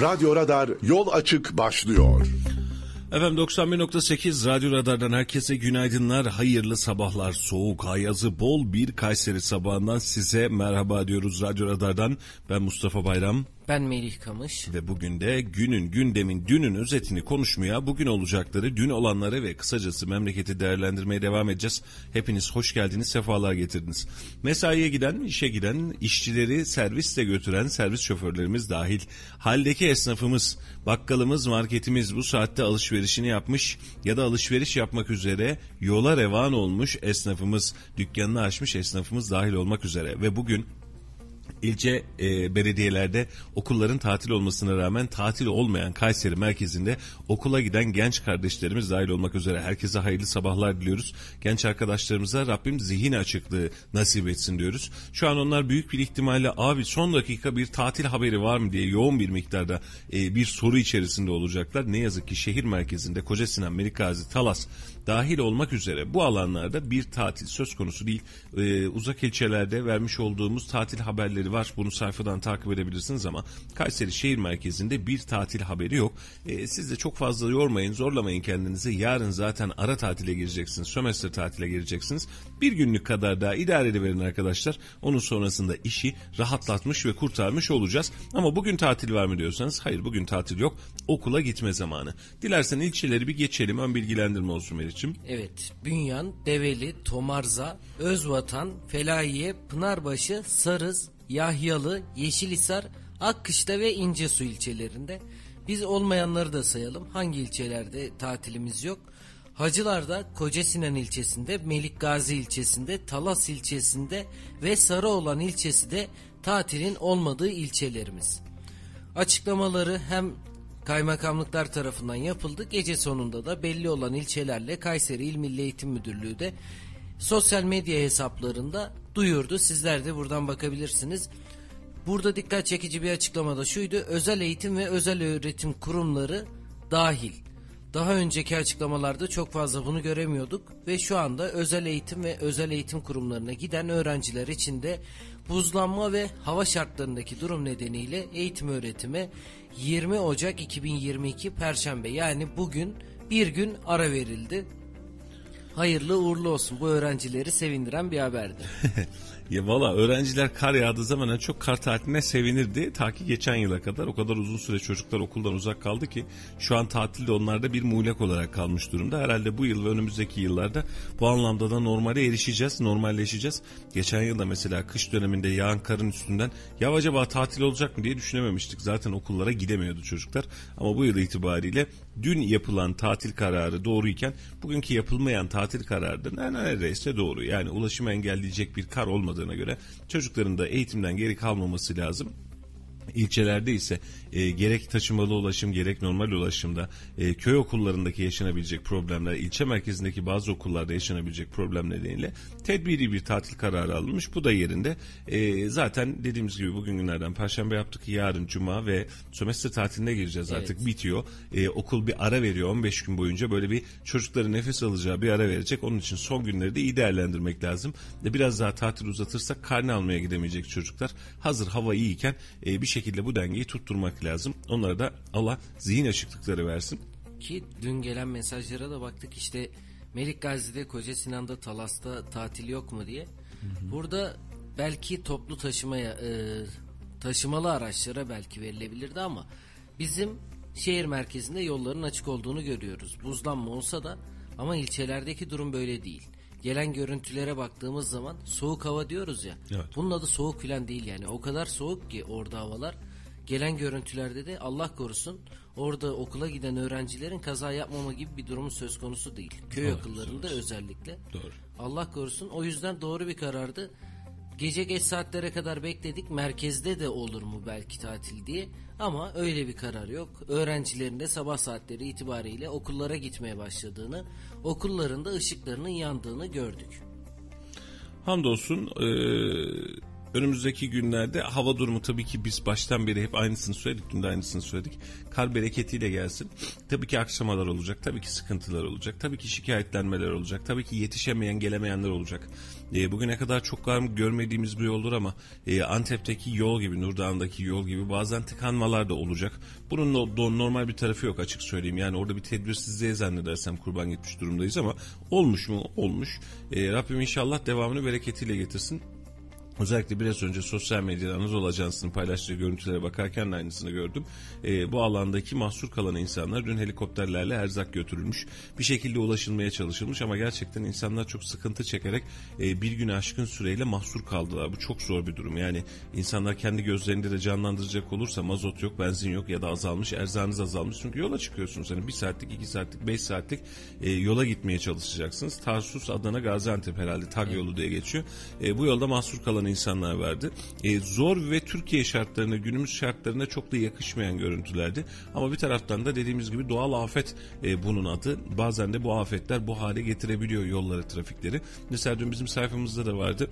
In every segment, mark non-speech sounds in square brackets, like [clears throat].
Radyo Radar yol açık başlıyor. Efendim 91.8 Radyo Radar'dan herkese günaydınlar, hayırlı sabahlar, soğuk, ayazı bol bir Kayseri sabahından size merhaba diyoruz Radyo Radar'dan. Ben Mustafa Bayram. Ben Melih Kamış. Ve bugün de günün, gündemin, dünün özetini konuşmaya, bugün olacakları, dün olanları ve kısacası memleketi değerlendirmeye devam edeceğiz. Hepiniz hoş geldiniz, sefalar getirdiniz. Mesaiye giden, işe giden, işçileri servisle götüren servis şoförlerimiz dahil, haldeki esnafımız, bakkalımız, marketimiz bu saatte alışverişini yapmış ya da alışveriş yapmak üzere yola revan olmuş esnafımız, dükkanını açmış esnafımız dahil olmak üzere ve bugün ilçe e, belediyelerde okulların tatil olmasına rağmen tatil olmayan Kayseri merkezinde okula giden genç kardeşlerimiz dahil olmak üzere herkese hayırlı sabahlar diliyoruz. Genç arkadaşlarımıza Rabbim zihin açıklığı nasip etsin diyoruz. Şu an onlar büyük bir ihtimalle abi son dakika bir tatil haberi var mı diye yoğun bir miktarda e, bir soru içerisinde olacaklar. Ne yazık ki şehir merkezinde Koca Sinan, Melikgazi, Talas dahil olmak üzere bu alanlarda bir tatil söz konusu değil. Ee, uzak ilçelerde vermiş olduğumuz tatil haberleri var. Bunu sayfadan takip edebilirsiniz ama Kayseri şehir merkezinde bir tatil haberi yok. Ee, siz de çok fazla yormayın, zorlamayın kendinizi. Yarın zaten ara tatile gireceksiniz, sömestr tatile gireceksiniz. Bir günlük kadar daha idare ediverin arkadaşlar. Onun sonrasında işi rahatlatmış ve kurtarmış olacağız. Ama bugün tatil var mı diyorsanız hayır bugün tatil yok. Okula gitme zamanı. Dilersen ilçeleri bir geçelim. Ön bilgilendirme olsun Meriç. Mehmetçim. Evet. Bünyan, Develi, Tomarza, Özvatan, Felahiye, Pınarbaşı, Sarız, Yahyalı, Yeşilhisar, Akkışla ve İncesu ilçelerinde. Biz olmayanları da sayalım. Hangi ilçelerde tatilimiz yok? Hacılar'da Kocasinan ilçesinde, Melikgazi ilçesinde, Talas ilçesinde ve Sarıoğlan ilçesi de tatilin olmadığı ilçelerimiz. Açıklamaları hem kaymakamlıklar tarafından yapıldı. Gece sonunda da belli olan ilçelerle Kayseri İl Milli Eğitim Müdürlüğü de sosyal medya hesaplarında duyurdu. Sizler de buradan bakabilirsiniz. Burada dikkat çekici bir açıklama da şuydu. Özel eğitim ve özel öğretim kurumları dahil. Daha önceki açıklamalarda çok fazla bunu göremiyorduk ve şu anda özel eğitim ve özel eğitim kurumlarına giden öğrenciler için de buzlanma ve hava şartlarındaki durum nedeniyle eğitim öğretime 20 Ocak 2022 Perşembe yani bugün bir gün ara verildi. Hayırlı uğurlu olsun bu öğrencileri sevindiren bir haberdi. [laughs] Ya valla öğrenciler kar yağdığı zaman en çok kar tatiline sevinirdi. Ta ki geçen yıla kadar o kadar uzun süre çocuklar okuldan uzak kaldı ki şu an tatilde onlarda bir muğlak olarak kalmış durumda. Herhalde bu yıl ve önümüzdeki yıllarda bu anlamda da normale erişeceğiz, normalleşeceğiz. Geçen yılda mesela kış döneminde yağan karın üstünden ya acaba tatil olacak mı diye düşünememiştik. Zaten okullara gidemiyordu çocuklar. Ama bu yıl itibariyle dün yapılan tatil kararı doğruyken bugünkü yapılmayan tatil kararı da neredeyse doğru. Yani ulaşımı engelleyecek bir kar olmadı olmadığına göre çocukların da eğitimden geri kalmaması lazım. İlçelerde ise e, gerek taşımalı ulaşım gerek normal ulaşımda e, köy okullarındaki yaşanabilecek problemler, ilçe merkezindeki bazı okullarda yaşanabilecek problem nedeniyle tedbiri bir tatil kararı alınmış. Bu da yerinde. E, zaten dediğimiz gibi bugün günlerden Perşembe yaptık. Yarın Cuma ve sömestr tatiline gireceğiz evet. artık bitiyor. E, okul bir ara veriyor 15 gün boyunca böyle bir çocukların nefes alacağı bir ara verecek. Onun için son günleri de iyi değerlendirmek lazım. E, biraz daha tatil uzatırsak karne almaya gidemeyecek çocuklar. Hazır hava iyiyken e, bir şekilde bu dengeyi tutturmak lazım. Onlara da Allah zihin açıklıkları versin. Ki dün gelen mesajlara da baktık işte Melik Gazi'de, Koca Sinan'da, Talas'ta tatil yok mu diye. Hı hı. Burada belki toplu taşımaya, e, taşımalı araçlara belki verilebilirdi ama bizim şehir merkezinde yolların açık olduğunu görüyoruz. Buzlanma olsa da ama ilçelerdeki durum böyle değil. Gelen görüntülere baktığımız zaman soğuk hava diyoruz ya. Evet. Bunun adı soğuk filan değil yani. O kadar soğuk ki orada havalar. Gelen görüntülerde de Allah korusun orada okula giden öğrencilerin kaza yapmama gibi bir durumu söz konusu değil. Köy doğru, akıllarında doğru. özellikle. Doğru. Allah korusun. O yüzden doğru bir karardı. Gece geç saatlere kadar bekledik. Merkezde de olur mu belki tatil diye. Ama öyle bir karar yok. Öğrencilerin de sabah saatleri itibariyle okullara gitmeye başladığını, okullarında ışıklarının yandığını gördük. Hamdolsun ee, önümüzdeki günlerde hava durumu tabii ki biz baştan beri hep aynısını söyledik. Dün de aynısını söyledik. Kar bereketiyle gelsin. Tabii ki aksamalar olacak. Tabii ki sıkıntılar olacak. Tabii ki şikayetlenmeler olacak. Tabii ki yetişemeyen gelemeyenler olacak. E, bugüne kadar çok kar görmediğimiz bir yoldur ama e, Antep'teki yol gibi, Nurdağ'ındaki yol gibi bazen tıkanmalar da olacak. Bunun no, normal bir tarafı yok açık söyleyeyim. Yani orada bir tedbirsizliğe zannedersem kurban gitmiş durumdayız ama olmuş mu? Olmuş. E, Rabbim inşallah devamını bereketiyle getirsin. Özellikle biraz önce sosyal medyada Anadolu Ajansı'nın paylaştığı görüntülere bakarken de aynısını gördüm. E, bu alandaki mahsur kalan insanlar dün helikopterlerle erzak götürülmüş. Bir şekilde ulaşılmaya çalışılmış ama gerçekten insanlar çok sıkıntı çekerek e, bir güne aşkın süreyle mahsur kaldılar. Bu çok zor bir durum. Yani insanlar kendi gözlerinde de canlandıracak olursa mazot yok, benzin yok ya da azalmış, erzağınız azalmış. Çünkü yola çıkıyorsunuz. Hani bir saatlik, iki saatlik, beş saatlik e, yola gitmeye çalışacaksınız. Tarsus, Adana, Gaziantep herhalde TAG yolu diye geçiyor. E, bu yolda mahsur kalan insanlar vardı. E, zor ve Türkiye şartlarına, günümüz şartlarına çok da yakışmayan görüntülerdi. Ama bir taraftan da dediğimiz gibi doğal afet e, bunun adı. Bazen de bu afetler bu hale getirebiliyor yolları, trafikleri. Mesela dün bizim sayfamızda da vardı.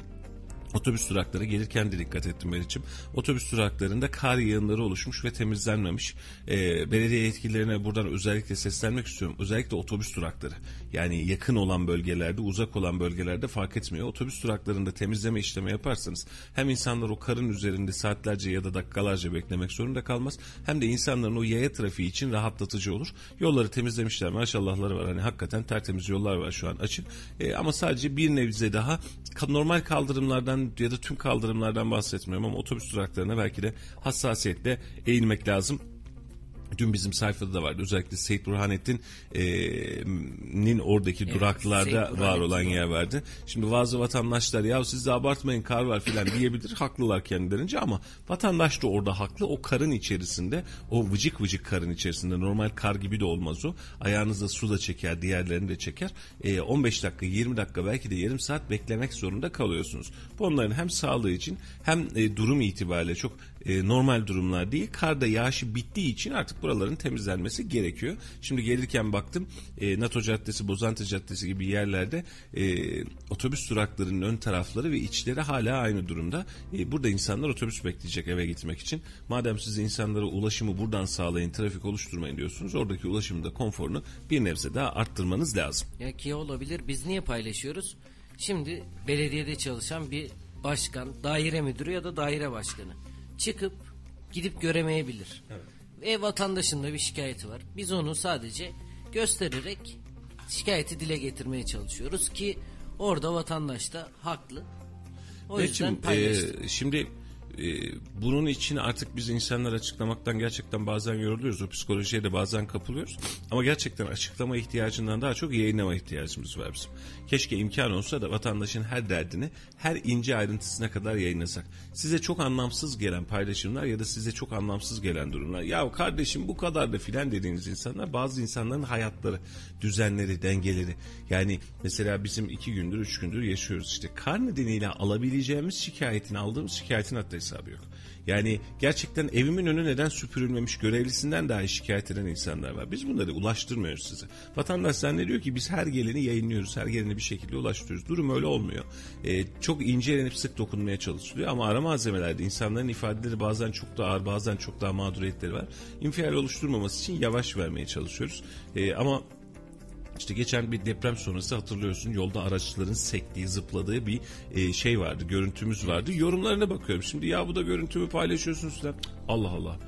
Otobüs durakları gelirken de dikkat ettim Meriç'im. Otobüs duraklarında kar yığınları oluşmuş ve temizlenmemiş. Ee, belediye yetkililerine buradan özellikle seslenmek istiyorum. Özellikle otobüs durakları. Yani yakın olan bölgelerde, uzak olan bölgelerde fark etmiyor. Otobüs duraklarında temizleme işlemi yaparsanız hem insanlar o karın üzerinde saatlerce ya da dakikalarca beklemek zorunda kalmaz. Hem de insanların o yaya trafiği için rahatlatıcı olur. Yolları temizlemişler maşallahları var. Hani hakikaten tertemiz yollar var şu an açık. Ee, ama sadece bir nebze daha normal kaldırımlardan ya da tüm kaldırımlardan bahsetmiyorum ama otobüs duraklarına belki de hassasiyetle eğilmek lazım. Dün bizim sayfada da vardı. Özellikle Seyit Burhanettin'in e, oradaki evet, duraklarda var olan yer vardı. Şimdi bazı vatandaşlar ya siz de abartmayın kar var filan diyebilir. Haklılar kendilerince ama vatandaş da orada haklı. O karın içerisinde o vıcık vıcık karın içerisinde normal kar gibi de olmaz o. Ayağınızda su da çeker diğerlerini de çeker. E, 15 dakika 20 dakika belki de yarım saat beklemek zorunda kalıyorsunuz. Bu onların hem sağlığı için hem e, durum itibariyle çok e, normal durumlar değil. Karda yağışı bittiği için artık buraların temizlenmesi gerekiyor. Şimdi gelirken baktım e, NATO Caddesi, Bozantı Caddesi gibi yerlerde e, otobüs duraklarının ön tarafları ve içleri hala aynı durumda. E, burada insanlar otobüs bekleyecek eve gitmek için. Madem siz insanlara ulaşımı buradan sağlayın, trafik oluşturmayın diyorsunuz. Oradaki ulaşımı da konforunu bir nebze daha arttırmanız lazım. Ya ki olabilir. Biz niye paylaşıyoruz? Şimdi belediyede çalışan bir başkan, daire müdürü ya da daire başkanı çıkıp gidip göremeyebilir. Evet. Ve vatandaşın da bir şikayeti var. Biz onu sadece göstererek şikayeti dile getirmeye çalışıyoruz ki orada vatandaş da haklı. O yüzden paylaştık. E, şimdi e, bunun için artık biz insanlar açıklamaktan gerçekten bazen yoruluyoruz. O psikolojiye de bazen kapılıyoruz. Ama gerçekten açıklama ihtiyacından daha çok yayınlama ihtiyacımız var bizim. Keşke imkan olsa da vatandaşın her derdini her ince ayrıntısına kadar yayınlasak. Size çok anlamsız gelen paylaşımlar ya da size çok anlamsız gelen durumlar. Ya kardeşim bu kadar da filan dediğiniz insanlar bazı insanların hayatları, düzenleri, dengeleri. Yani mesela bizim iki gündür, üç gündür yaşıyoruz işte. Kar nedeniyle alabileceğimiz şikayetin, aldığımız şikayetin hatta hesabı yok. Yani gerçekten evimin önü neden süpürülmemiş görevlisinden dahi şikayet eden insanlar var. Biz bunları ulaştırmıyoruz size. Vatandaş zannediyor ki biz her geleni yayınlıyoruz. Her geleni bir şekilde ulaştırıyoruz. Durum öyle olmuyor. Ee, çok incelenip sık dokunmaya çalışılıyor ama ara malzemelerde insanların ifadeleri bazen çok daha ağır bazen çok daha mağduriyetleri var. İnfial oluşturmaması için yavaş vermeye çalışıyoruz. Ee, ama işte geçen bir deprem sonrası hatırlıyorsun yolda araçların sektiği, zıpladığı bir e, şey vardı, görüntümüz vardı. Yorumlarına bakıyorum. Şimdi ya bu da görüntümü paylaşıyorsunuz. Allah Allah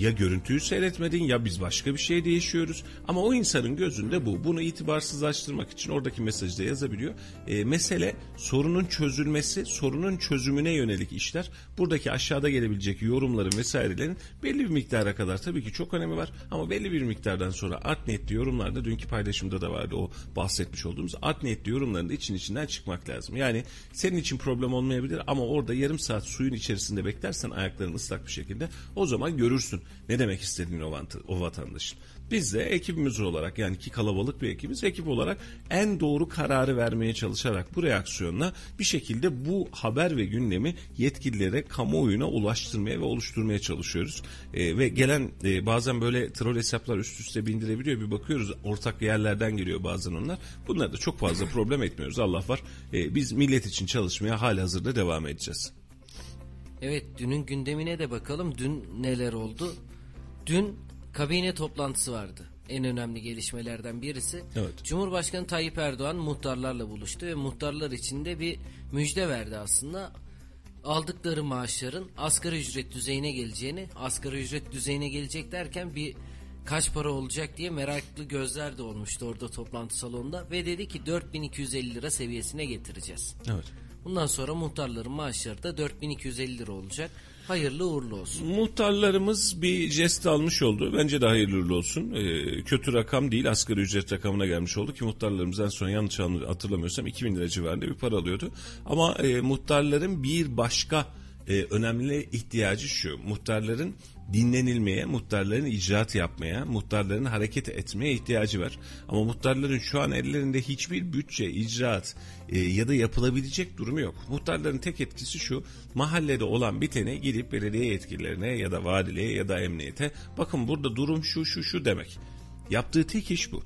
ya görüntüyü seyretmedin ya biz başka bir şey değişiyoruz. Ama o insanın gözünde bu. Bunu itibarsızlaştırmak için oradaki mesajı da yazabiliyor. E, mesele sorunun çözülmesi, sorunun çözümüne yönelik işler. Buradaki aşağıda gelebilecek yorumların vesairelerin belli bir miktara kadar tabii ki çok önemi var. Ama belli bir miktardan sonra art niyetli yorumlarda dünkü paylaşımda da vardı o bahsetmiş olduğumuz art niyetli yorumların da için içinden çıkmak lazım. Yani senin için problem olmayabilir ama orada yarım saat suyun içerisinde beklersen ayakların ıslak bir şekilde o zaman görürsün ne demek istediğini o, o vatandaşın. Biz de ekibimiz olarak yani ki kalabalık bir ekibiz ekip olarak en doğru kararı vermeye çalışarak bu reaksiyonla bir şekilde bu haber ve gündemi yetkililere kamuoyuna ulaştırmaya ve oluşturmaya çalışıyoruz. E, ve gelen e, bazen böyle troll hesaplar üst üste bindirebiliyor bir bakıyoruz ortak yerlerden geliyor bazen onlar. Bunlar da çok fazla problem etmiyoruz Allah var. E, biz millet için çalışmaya hali hazırda devam edeceğiz. Evet dünün gündemine de bakalım. Dün neler oldu? Dün kabine toplantısı vardı. En önemli gelişmelerden birisi. Evet. Cumhurbaşkanı Tayyip Erdoğan muhtarlarla buluştu ve muhtarlar için de bir müjde verdi aslında. Aldıkları maaşların asgari ücret düzeyine geleceğini, asgari ücret düzeyine gelecek derken bir kaç para olacak diye meraklı gözler de olmuştu orada toplantı salonunda ve dedi ki 4250 lira seviyesine getireceğiz. Evet. Bundan sonra muhtarların maaşları da 4250 lira olacak. Hayırlı uğurlu olsun. Muhtarlarımız bir jest almış oldu. Bence de hayırlı uğurlu olsun. Ee, kötü rakam değil asgari ücret rakamına gelmiş oldu ki muhtarlarımız en son yanlış hatırlamıyorsam 2000 lira civarında bir para alıyordu. Ama e, muhtarların bir başka e, önemli ihtiyacı şu. Muhtarların dinlenilmeye, muhtarların icraat yapmaya, muhtarların hareket etmeye ihtiyacı var. Ama muhtarların şu an ellerinde hiçbir bütçe, icraat e, ya da yapılabilecek durumu yok. Muhtarların tek etkisi şu, mahallede olan bitene gidip belediye yetkililerine ya da valiliğe ya da emniyete bakın burada durum şu şu şu demek. Yaptığı tek iş bu.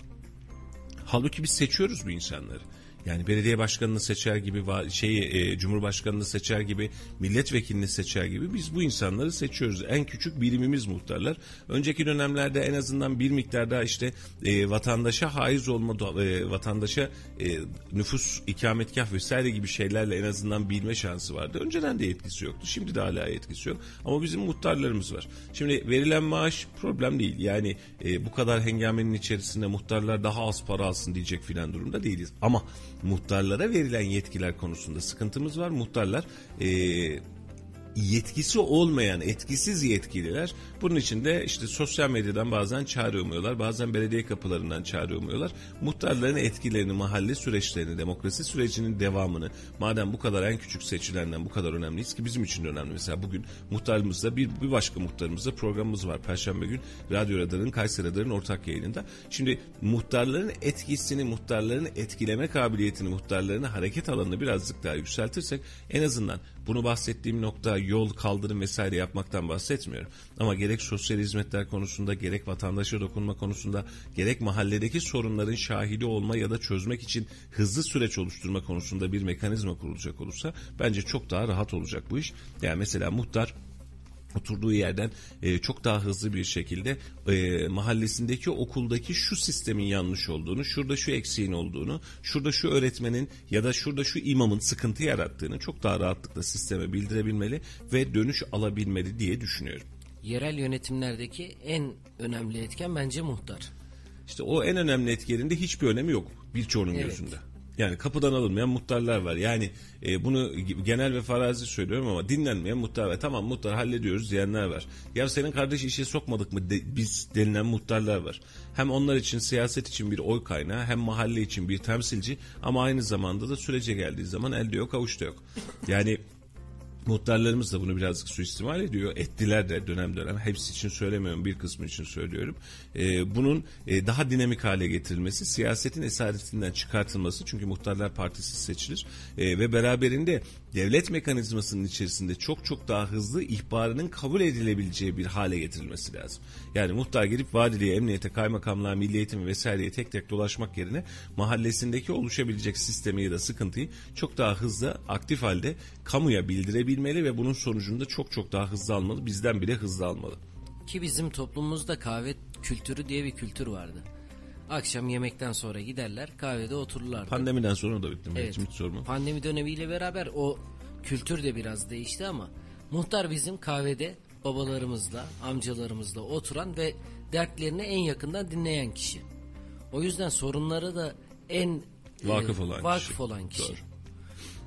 Halbuki biz seçiyoruz bu insanları. Yani belediye başkanını seçer gibi, şeyi e, cumhurbaşkanını seçer gibi, milletvekilini seçer gibi biz bu insanları seçiyoruz. En küçük birimimiz muhtarlar. Önceki dönemlerde en azından bir miktar daha işte e, vatandaşa haiz olma, e, vatandaşa e, nüfus, ikametgah vesaire gibi şeylerle en azından bilme şansı vardı. Önceden de etkisi yoktu. Şimdi de hala etkisi yok. Ama bizim muhtarlarımız var. Şimdi verilen maaş problem değil. Yani e, bu kadar hengamenin içerisinde muhtarlar daha az para alsın diyecek filan durumda değiliz. Ama muhtarlara verilen yetkiler konusunda sıkıntımız var. Muhtarlar e, yetkisi olmayan etkisiz yetkililer bunun için de işte sosyal medyadan bazen çağrı bazen belediye kapılarından çağrı muhtarların etkilerini mahalle süreçlerini demokrasi sürecinin devamını madem bu kadar en küçük seçilenden bu kadar önemliyiz ki bizim için de önemli. Mesela bugün muhtarımızda bir, bir başka muhtarımızda programımız var. Perşembe gün Radyo Radar'ın Kayseri Radar'ın ortak yayınında. Şimdi muhtarların etkisini muhtarların etkileme kabiliyetini muhtarların hareket alanını birazcık daha yükseltirsek en azından bunu bahsettiğim nokta yol, kaldırım vesaire yapmaktan bahsetmiyorum. Ama gerek sosyal hizmetler konusunda, gerek vatandaşa dokunma konusunda, gerek mahalledeki sorunların şahidi olma ya da çözmek için hızlı süreç oluşturma konusunda bir mekanizma kurulacak olursa bence çok daha rahat olacak bu iş. Yani mesela muhtar oturduğu yerden e, çok daha hızlı bir şekilde e, mahallesindeki okuldaki şu sistemin yanlış olduğunu, şurada şu eksiğin olduğunu, şurada şu öğretmenin ya da şurada şu imamın sıkıntı yarattığını çok daha rahatlıkla sisteme bildirebilmeli ve dönüş alabilmeli diye düşünüyorum. Yerel yönetimlerdeki en önemli etken bence muhtar. İşte o en önemli etkeninde hiçbir önemi yok birçoğunun evet. gözünde. Yani kapıdan alınmayan muhtarlar var. Yani e, bunu genel ve farazi söylüyorum ama dinlenmeyen muhtar var. Tamam muhtar hallediyoruz diyenler var. Ya senin kardeş işe sokmadık mı de, biz denilen muhtarlar var. Hem onlar için siyaset için bir oy kaynağı hem mahalle için bir temsilci ama aynı zamanda da sürece geldiği zaman elde yok avuçta yok. Yani Muhtarlarımız da bunu birazcık suistimal ediyor. Ettiler de dönem dönem. Hepsi için söylemiyorum bir kısmı için söylüyorum. Ee, bunun e, daha dinamik hale getirilmesi, siyasetin esaretinden çıkartılması. Çünkü muhtarlar partisi seçilir. E, ve beraberinde devlet mekanizmasının içerisinde çok çok daha hızlı ihbarının kabul edilebileceği bir hale getirilmesi lazım. Yani muhtar girip valiliğe, emniyete, kaymakamlığa, milli eğitimi vesaireye tek tek dolaşmak yerine mahallesindeki oluşabilecek sistemi ya da sıkıntıyı çok daha hızlı, aktif halde kamuya bildirebilmeli ve bunun sonucunda çok çok daha hızlı almalı. Bizden bile hızlı almalı. Ki bizim toplumumuzda kahve kültürü diye bir kültür vardı. Akşam yemekten sonra giderler kahvede otururlardı. Pandemiden sonra da bitti. Evet. Hiç sorma. Pandemi dönemiyle beraber o kültür de biraz değişti ama muhtar bizim kahvede babalarımızla, amcalarımızla oturan ve dertlerini en yakından dinleyen kişi. O yüzden sorunları da en vakıf olan e, vakıf kişi. olan kişi. Doğru.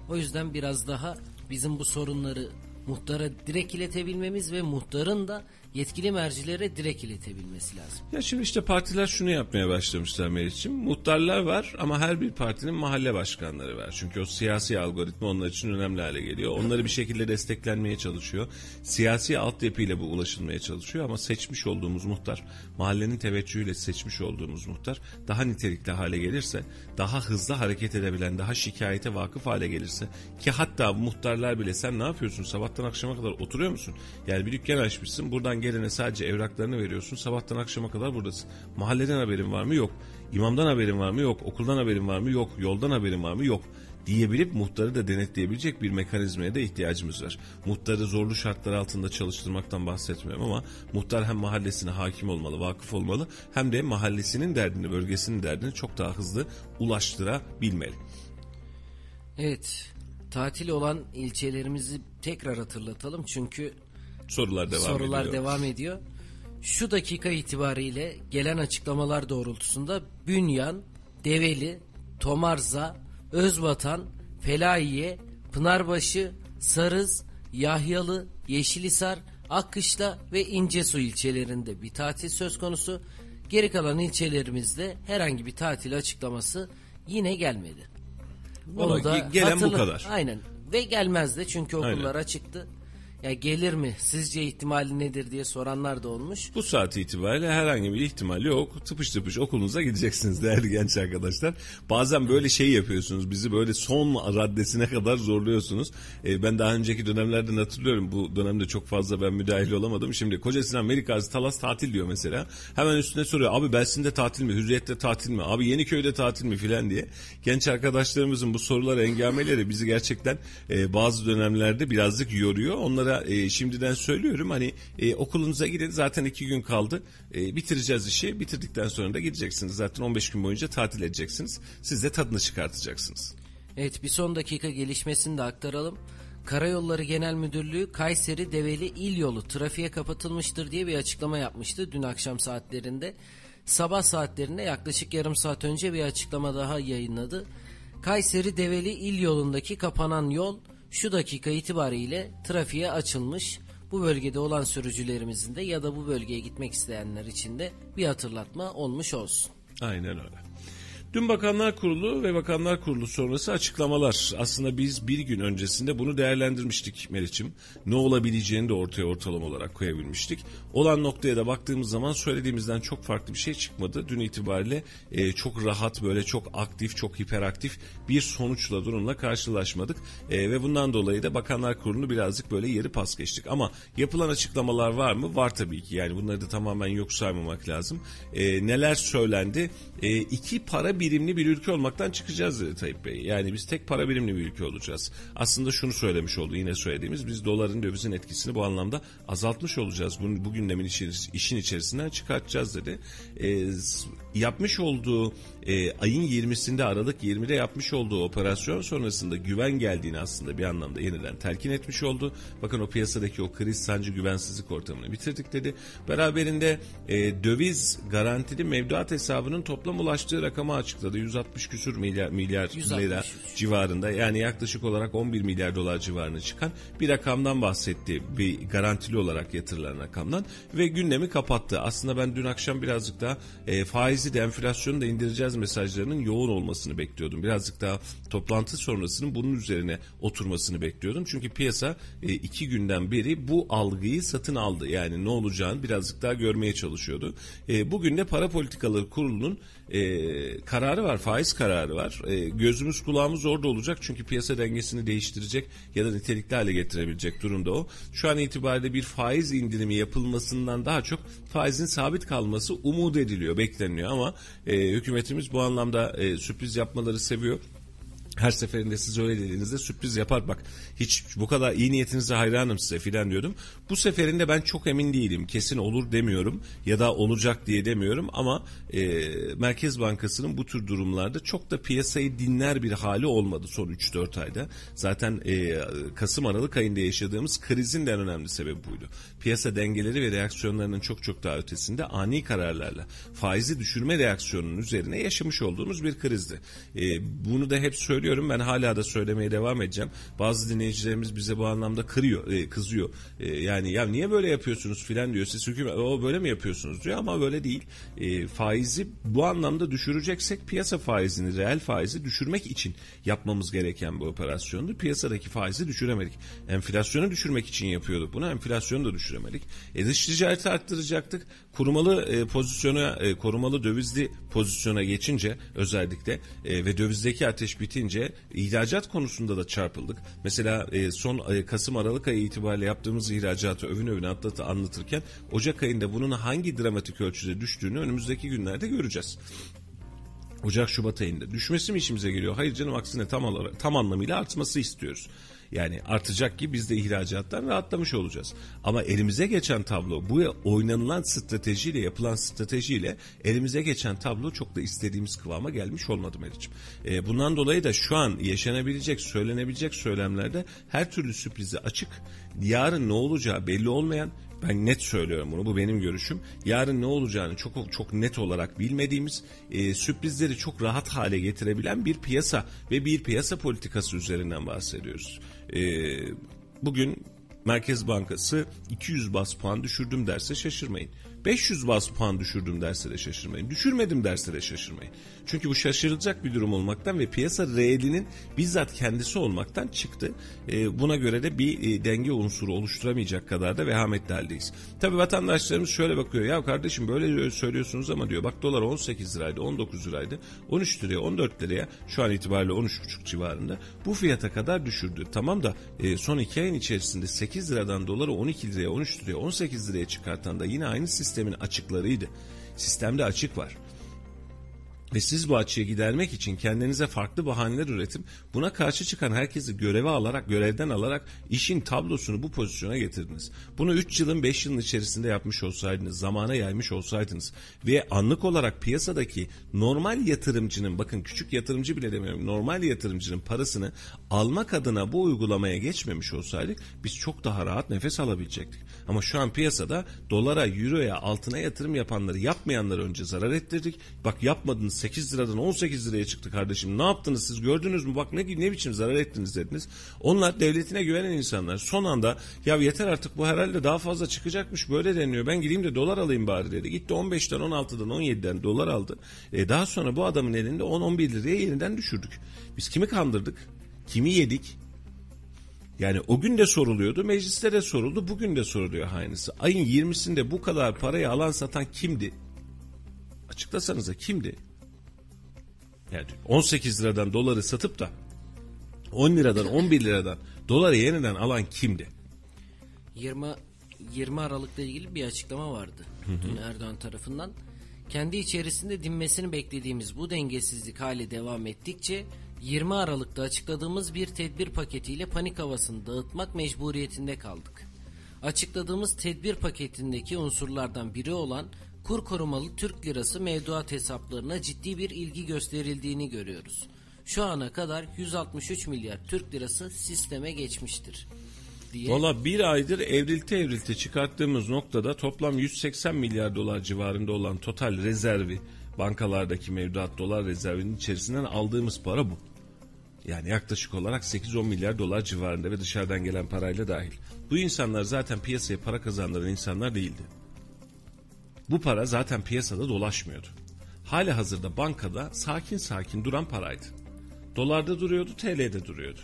O yüzden biraz daha bizim bu sorunları muhtara direkt iletebilmemiz ve muhtarın da yetkili mercilere direkt iletebilmesi lazım. Ya şimdi işte partiler şunu yapmaya başlamışlar Meriç'ciğim. Muhtarlar var ama her bir partinin mahalle başkanları var. Çünkü o siyasi algoritma onlar için önemli hale geliyor. Onları bir şekilde desteklenmeye çalışıyor. Siyasi altyapıyla bu ulaşılmaya çalışıyor ama seçmiş olduğumuz muhtar, mahallenin teveccühüyle seçmiş olduğumuz muhtar daha nitelikli hale gelirse, daha hızlı hareket edebilen, daha şikayete vakıf hale gelirse ki hatta muhtarlar bile sen ne yapıyorsun sabahtan akşama kadar oturuyor musun? Yani bir dükkan açmışsın buradan gelene sadece evraklarını veriyorsun. Sabahtan akşama kadar buradasın. Mahalleden haberin var mı? Yok. İmamdan haberin var mı? Yok. Okuldan haberin var mı? Yok. Yoldan haberin var mı? Yok. diyebilip muhtarı da denetleyebilecek bir mekanizmaya da ihtiyacımız var. Muhtarı zorlu şartlar altında çalıştırmaktan bahsetmiyorum ama muhtar hem mahallesine hakim olmalı, vakıf olmalı hem de mahallesinin derdini, bölgesinin derdini çok daha hızlı ulaştırabilmeli. Evet. Tatil olan ilçelerimizi tekrar hatırlatalım çünkü Sorular devam sorular ediyor. devam ediyor. Şu dakika itibariyle gelen açıklamalar doğrultusunda Bünyan, Develi, Tomarza, Özvatan, Felahiye, Pınarbaşı, Sarız, Yahyalı, Yeşilisar, Akkışla ve İncesu ilçelerinde bir tatil söz konusu. Geri kalan ilçelerimizde herhangi bir tatil açıklaması yine gelmedi. Valla ge- gelen bu hatırla- kadar. Aynen. Ve gelmez de çünkü okullar Aynen. açıktı. Ya gelir mi? Sizce ihtimali nedir diye soranlar da olmuş. Bu saat itibariyle herhangi bir ihtimal yok. Tıpış tıpış okulunuza gideceksiniz [laughs] değerli genç arkadaşlar. Bazen böyle şey yapıyorsunuz. Bizi böyle son raddesine kadar zorluyorsunuz. Ee, ben daha önceki dönemlerden hatırlıyorum. Bu dönemde çok fazla ben müdahil olamadım. Şimdi Koca Sinan Melikgazi Talas tatil diyor mesela. Hemen üstüne soruyor. Abi Belsin'de tatil mi? Hürriyet'te tatil mi? Abi Yeniköy'de tatil mi? Filan diye. Genç arkadaşlarımızın bu sorulara engameleri bizi gerçekten e, bazı dönemlerde birazcık yoruyor. Onlara e, şimdiden söylüyorum. Hani e, okulunuza gidin. Zaten iki gün kaldı. E, bitireceğiz işi. Bitirdikten sonra da gideceksiniz. Zaten 15 gün boyunca tatil edeceksiniz. Siz de tadını çıkartacaksınız. Evet bir son dakika gelişmesini de aktaralım. Karayolları Genel Müdürlüğü Kayseri Develi İl Yolu trafiğe kapatılmıştır diye bir açıklama yapmıştı dün akşam saatlerinde. Sabah saatlerinde yaklaşık yarım saat önce bir açıklama daha yayınladı. Kayseri Develi İl Yolundaki kapanan yol şu dakika itibariyle trafiğe açılmış. Bu bölgede olan sürücülerimizin de ya da bu bölgeye gitmek isteyenler için de bir hatırlatma olmuş olsun. Aynen öyle. Dün Bakanlar Kurulu ve Bakanlar Kurulu sonrası açıklamalar. Aslında biz bir gün öncesinde bunu değerlendirmiştik Meriç'im. Ne olabileceğini de ortaya ortalama olarak koyabilmiştik. Olan noktaya da baktığımız zaman söylediğimizden çok farklı bir şey çıkmadı. Dün itibariyle e, çok rahat böyle çok aktif, çok hiperaktif bir sonuçla durumla karşılaşmadık. E, ve bundan dolayı da Bakanlar Kurulu'nu birazcık böyle yeri pas geçtik. Ama yapılan açıklamalar var mı? Var tabii ki. Yani bunları da tamamen yok saymamak lazım. E, neler söylendi? E, iki para birimli bir ülke olmaktan çıkacağız dedi Tayyip Bey. Yani biz tek para birimli bir ülke olacağız. Aslında şunu söylemiş oldu yine söylediğimiz biz doların dövizin etkisini bu anlamda azaltmış olacağız. Bunu bu gündemin işin, işin içerisinden çıkartacağız dedi. E, yapmış olduğu e, ayın 20'sinde Aralık 20'de yapmış olduğu operasyon sonrasında güven geldiğini aslında bir anlamda yeniden telkin etmiş oldu. Bakın o piyasadaki o kriz sancı güvensizlik ortamını bitirdik dedi. Beraberinde e, döviz garantili mevduat hesabının toplam ulaştığı rakamı açıkladı. 160 küsür milyar, milyar 163. lira civarında yani yaklaşık olarak 11 milyar dolar civarına çıkan bir rakamdan bahsetti. Bir garantili olarak yatırılan rakamdan ve gündemi kapattı. Aslında ben dün akşam birazcık daha e, faizi de enflasyonu da indireceğiz mesajlarının yoğun olmasını bekliyordum. Birazcık daha toplantı sonrasının bunun üzerine oturmasını bekliyordum. Çünkü piyasa e, iki günden beri bu algıyı satın aldı. Yani ne olacağını birazcık daha görmeye çalışıyordu. E, bugün de para politikaları kurulunun e, kararı var, faiz kararı var. E, gözümüz kulağımız orada olacak çünkü piyasa dengesini değiştirecek ya da nitelikli hale getirebilecek durumda o. Şu an itibariyle bir faiz indirimi yapılmasından daha çok faizin sabit kalması umut ediliyor, bekleniyor ama e, hükümetimiz bu anlamda e, sürpriz yapmaları seviyor. Her seferinde siz öyle dediğinizde sürpriz yapar bak hiç bu kadar iyi niyetinize hayranım size filan diyordum. Bu seferinde ben çok emin değilim kesin olur demiyorum ya da olacak diye demiyorum ama e, Merkez Bankası'nın bu tür durumlarda çok da piyasayı dinler bir hali olmadı son 3-4 ayda. Zaten e, Kasım Aralık ayında yaşadığımız krizin de en önemli sebebi buydu. Piyasa dengeleri ve reaksiyonlarının çok çok daha ötesinde ani kararlarla faizi düşürme reaksiyonunun üzerine yaşamış olduğumuz bir krizdi. E, bunu da hep söylüyorum ben hala da söylemeye devam edeceğim. Bazı dinleyicilerimiz bize bu anlamda kırıyor, e, kızıyor. E, yani ya niye böyle yapıyorsunuz filan diyor. Siz hükümet o böyle mi yapıyorsunuz diyor ama böyle değil. E, faizi bu anlamda düşüreceksek piyasa faizini, reel faizi düşürmek için yapmamız gereken bu operasyondu. Piyasadaki faizi düşüremedik. Enflasyonu düşürmek için yapıyorduk bunu. Enflasyonu da düşüremedik. E, dış ticareti arttıracaktık. Kurumalı e, pozisyona, e, korumalı dövizli pozisyona geçince özellikle e, ve dövizdeki ateş bitince ihracat konusunda da çarpıldık. Mesela e, son e, Kasım Aralık ayı itibariyle yaptığımız ihracatı övün övün atlatı anlatırken Ocak ayında bunun hangi dramatik ölçüde düştüğünü önümüzdeki günlerde göreceğiz. Ocak Şubat ayında düşmesi mi işimize geliyor? Hayır canım aksine tam tam anlamıyla artması istiyoruz. Yani artacak ki biz de ihracattan rahatlamış olacağız. Ama elimize geçen tablo bu oynanılan stratejiyle yapılan stratejiyle elimize geçen tablo çok da istediğimiz kıvama gelmiş olmadı Meriç'im. E, bundan dolayı da şu an yaşanabilecek, söylenebilecek söylemlerde her türlü sürprizi açık. Yarın ne olacağı belli olmayan ben net söylüyorum bunu bu benim görüşüm. Yarın ne olacağını çok çok net olarak bilmediğimiz e, sürprizleri çok rahat hale getirebilen bir piyasa ve bir piyasa politikası üzerinden bahsediyoruz. E, bugün Merkez Bankası 200 bas puan düşürdüm derse şaşırmayın. 500 bas puan düşürdüm derse de şaşırmayın. Düşürmedim derse de şaşırmayın. Çünkü bu şaşırılacak bir durum olmaktan ve piyasa reelinin bizzat kendisi olmaktan çıktı. E, buna göre de bir e, denge unsuru oluşturamayacak kadar da vehametli haldeyiz. Tabi vatandaşlarımız şöyle bakıyor. Ya kardeşim böyle söylüyorsunuz ama diyor bak dolar 18 liraydı 19 liraydı 13 liraya 14 liraya şu an itibariyle 13,5 civarında bu fiyata kadar düşürdü. Tamam da e, son 2 ayın içerisinde 8 liradan doları 12 liraya 13 liraya 18 liraya çıkartan da yine aynı sistemin açıklarıydı. Sistemde açık var. Ve siz bu açığı gidermek için kendinize farklı bahaneler üretim, buna karşı çıkan herkesi göreve alarak, görevden alarak işin tablosunu bu pozisyona getirdiniz. Bunu 3 yılın 5 yılın içerisinde yapmış olsaydınız, zamana yaymış olsaydınız ve anlık olarak piyasadaki normal yatırımcının, bakın küçük yatırımcı bile demiyorum, normal yatırımcının parasını almak adına bu uygulamaya geçmemiş olsaydık biz çok daha rahat nefes alabilecektik. Ama şu an piyasada dolara, euroya, altına yatırım yapanları yapmayanları önce zarar ettirdik. Bak yapmadınız 8 liradan 18 liraya çıktı kardeşim. Ne yaptınız siz gördünüz mü? Bak ne, ne biçim zarar ettiniz dediniz. Onlar devletine güvenen insanlar. Son anda ya yeter artık bu herhalde daha fazla çıkacakmış böyle deniyor. Ben gideyim de dolar alayım bari dedi. Gitti 15'ten 16'dan 17'den dolar aldı. E daha sonra bu adamın elinde 10-11 liraya yeniden düşürdük. Biz kimi kandırdık? Kimi yedik? Yani o gün de soruluyordu, mecliste de soruldu, bugün de soruluyor aynısı. Ayın 20'sinde bu kadar parayı alan satan kimdi? Açıklasanıza kimdi? Yani 18 liradan doları satıp da 10 liradan 11 liradan doları yeniden alan kimdi? 20 20 Aralık'la ilgili bir açıklama vardı. Dün Erdoğan tarafından. Kendi içerisinde dinmesini beklediğimiz bu dengesizlik hali devam ettikçe 20 Aralık'ta açıkladığımız bir tedbir paketiyle panik havasını dağıtmak mecburiyetinde kaldık. Açıkladığımız tedbir paketindeki unsurlardan biri olan kur korumalı Türk lirası mevduat hesaplarına ciddi bir ilgi gösterildiğini görüyoruz. Şu ana kadar 163 milyar Türk lirası sisteme geçmiştir. Diye Valla bir aydır evrilte evrilte çıkarttığımız noktada toplam 180 milyar dolar civarında olan total rezervi bankalardaki mevduat dolar rezervinin içerisinden aldığımız para bu. Yani yaklaşık olarak 8-10 milyar dolar civarında ve dışarıdan gelen parayla dahil. Bu insanlar zaten piyasaya para kazandıran insanlar değildi. Bu para zaten piyasada dolaşmıyordu. Hali hazırda bankada sakin sakin duran paraydı. Dolarda duruyordu, TL'de duruyordu.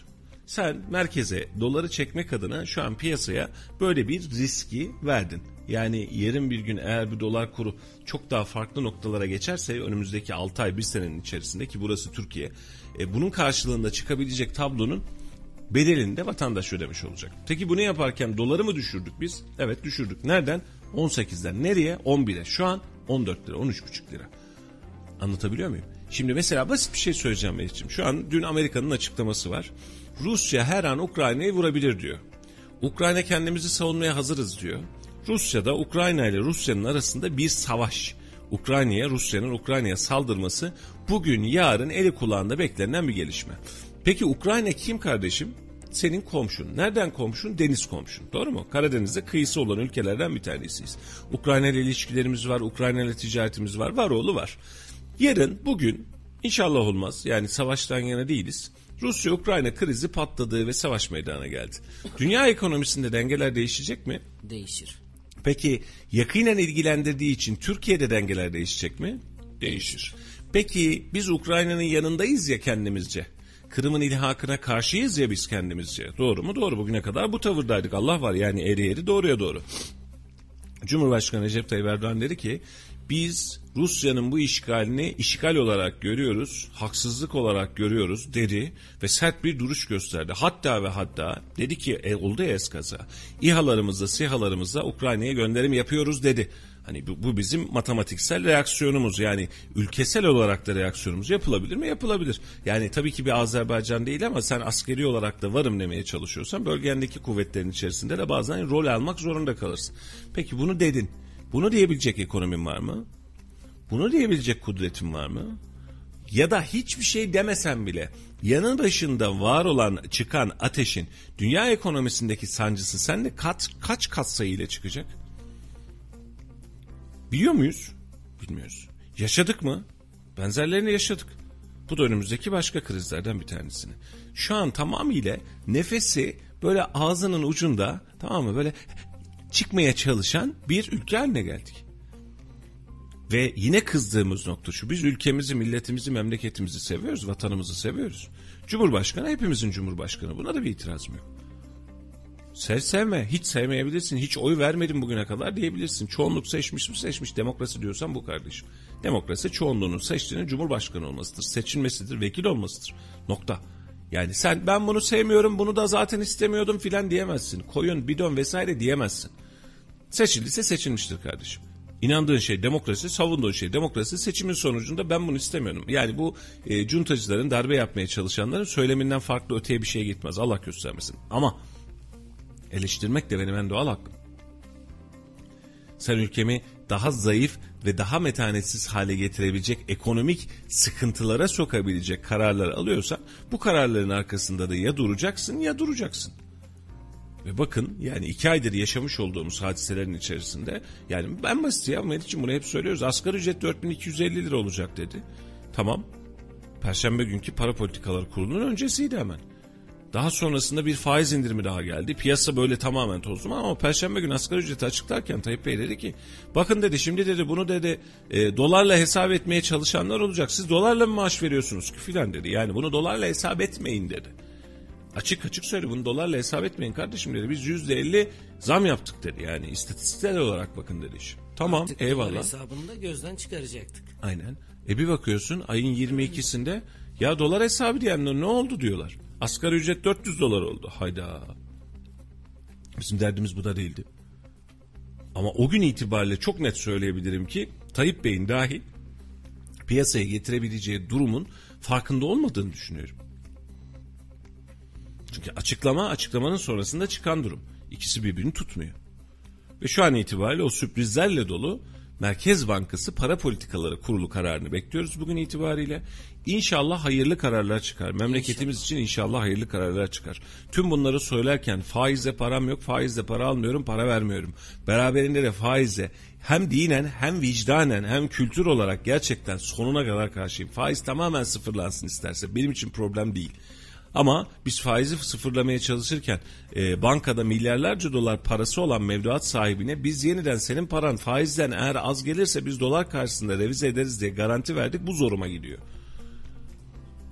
Sen merkeze doları çekmek adına şu an piyasaya böyle bir riski verdin. Yani yarın bir gün eğer bir dolar kuru çok daha farklı noktalara geçerse önümüzdeki 6 ay bir senenin içerisinde ki burası Türkiye e, bunun karşılığında çıkabilecek tablonun bedelini de vatandaş ödemiş olacak. Peki bunu yaparken doları mı düşürdük biz? Evet düşürdük. Nereden? 18'den nereye? 11'e. Şu an 14 lira, 13,5 lira. Anlatabiliyor muyum? Şimdi mesela basit bir şey söyleyeceğim Melih'ciğim. Şu an dün Amerika'nın açıklaması var. Rusya her an Ukrayna'yı vurabilir diyor. Ukrayna kendimizi savunmaya hazırız diyor. Rusya da Ukrayna ile Rusya'nın arasında bir savaş. Ukrayna'ya, Rusya'nın Ukrayna'ya saldırması bugün yarın eli kulağında beklenen bir gelişme. Peki Ukrayna kim kardeşim? Senin komşun. Nereden komşun? Deniz komşun. Doğru mu? Karadeniz'de kıyısı olan ülkelerden bir tanesiyiz. Ukrayna ile ilişkilerimiz var, Ukrayna ile ticaretimiz var, var oğlu var. Yarın, bugün inşallah olmaz. Yani savaştan yana değiliz. Rusya-Ukrayna krizi patladı ve savaş meydana geldi. Dünya ekonomisinde dengeler değişecek mi? değişir. Peki yakinen ilgilendirdiği için Türkiye'de dengeler değişecek mi? Değişir. Peki biz Ukrayna'nın yanındayız ya kendimizce. Kırım'ın ilhakına karşıyız ya biz kendimizce. Doğru mu? Doğru. Bugüne kadar bu tavırdaydık. Allah var yani eri eri doğruya doğru. Cumhurbaşkanı Recep Tayyip Erdoğan dedi ki biz Rusya'nın bu işgalini işgal olarak görüyoruz, haksızlık olarak görüyoruz dedi ve sert bir duruş gösterdi. Hatta ve hatta dedi ki e, oldu ya eskaza. İHA'larımızla, SİHA'larımızla Ukrayna'ya gönderim yapıyoruz dedi. Hani bu, bu bizim matematiksel reaksiyonumuz yani ülkesel olarak da reaksiyonumuz yapılabilir mi? Yapılabilir. Yani tabii ki bir Azerbaycan değil ama sen askeri olarak da varım demeye çalışıyorsan bölgendeki kuvvetlerin içerisinde de bazen rol almak zorunda kalırsın. Peki bunu dedin. Bunu diyebilecek ekonomin var mı? Bunu diyebilecek kudretin var mı? Ya da hiçbir şey demesen bile yanın başında var olan çıkan ateşin dünya ekonomisindeki sancısı sende kat, kaç kat sayıyla çıkacak? Biliyor muyuz? Bilmiyoruz. Yaşadık mı? Benzerlerini yaşadık. Bu da önümüzdeki başka krizlerden bir tanesini. Şu an tamamıyla nefesi böyle ağzının ucunda tamam mı böyle çıkmaya çalışan bir ülke haline geldik. Ve yine kızdığımız nokta şu. Biz ülkemizi, milletimizi, memleketimizi seviyoruz, vatanımızı seviyoruz. Cumhurbaşkanı hepimizin cumhurbaşkanı. Buna da bir itirazım yok. Sev sevme. Hiç sevmeyebilirsin. Hiç oy vermedim bugüne kadar diyebilirsin. Çoğunluk seçmiş mi seçmiş. Demokrasi diyorsan bu kardeşim. Demokrasi çoğunluğunun seçtiğinin cumhurbaşkanı olmasıdır. Seçilmesidir. Vekil olmasıdır. Nokta. Yani sen ben bunu sevmiyorum bunu da zaten istemiyordum filan diyemezsin. Koyun bidon vesaire diyemezsin. Seçildiyse seçilmiştir kardeşim. İnandığın şey demokrasi, savunduğun şey demokrasi. Seçimin sonucunda ben bunu istemiyorum. Yani bu e, cuntacıların, darbe yapmaya çalışanların söyleminden farklı öteye bir şey gitmez. Allah göstermesin. Ama eleştirmek de benim en doğal hakkım. Sen ülkemi daha zayıf ve daha metanetsiz hale getirebilecek ekonomik sıkıntılara sokabilecek kararlar alıyorsan bu kararların arkasında da ya duracaksın ya duracaksın. Ve bakın yani iki aydır yaşamış olduğumuz hadiselerin içerisinde yani ben basit ya Meriç'im bunu hep söylüyoruz. Asgari ücret 4250 lira olacak dedi. Tamam. Perşembe günkü para politikaları kurulunun öncesiydi hemen. Daha sonrasında bir faiz indirimi daha geldi. Piyasa böyle tamamen tozlu ama Perşembe günü asgari ücreti açıklarken Tayyip Bey dedi ki bakın dedi şimdi dedi bunu dedi e, dolarla hesap etmeye çalışanlar olacak. Siz dolarla mı maaş veriyorsunuz ki filan dedi. Yani bunu dolarla hesap etmeyin dedi. Açık açık söyle bunu dolarla hesap etmeyin kardeşim dedi. Biz yüzde elli zam yaptık dedi. Yani istatistiksel olarak bakın dedi iş. Tamam Artık eyvallah. hesabını da gözden çıkaracaktık. Aynen. E bir bakıyorsun ayın 22'sinde ya dolar hesabı diyenler ne oldu diyorlar. Asgari ücret 400 dolar oldu. Hayda. Bizim derdimiz bu da değildi. Ama o gün itibariyle çok net söyleyebilirim ki Tayyip Bey'in dahi piyasaya getirebileceği durumun farkında olmadığını düşünüyorum. Çünkü açıklama açıklamanın sonrasında çıkan durum. İkisi birbirini tutmuyor. Ve şu an itibariyle o sürprizlerle dolu Merkez Bankası para politikaları kurulu kararını bekliyoruz bugün itibariyle. İnşallah hayırlı kararlar çıkar. Memleketimiz için inşallah hayırlı kararlar çıkar. Tüm bunları söylerken faizle param yok, faizle para almıyorum, para vermiyorum. Beraberinde de faizle hem dinen hem vicdanen hem kültür olarak gerçekten sonuna kadar karşıyım. Faiz tamamen sıfırlansın isterse benim için problem değil. Ama biz faizi sıfırlamaya çalışırken e, bankada milyarlarca dolar parası olan mevduat sahibine biz yeniden senin paran faizden eğer az gelirse biz dolar karşısında revize ederiz diye garanti verdik bu zoruma gidiyor.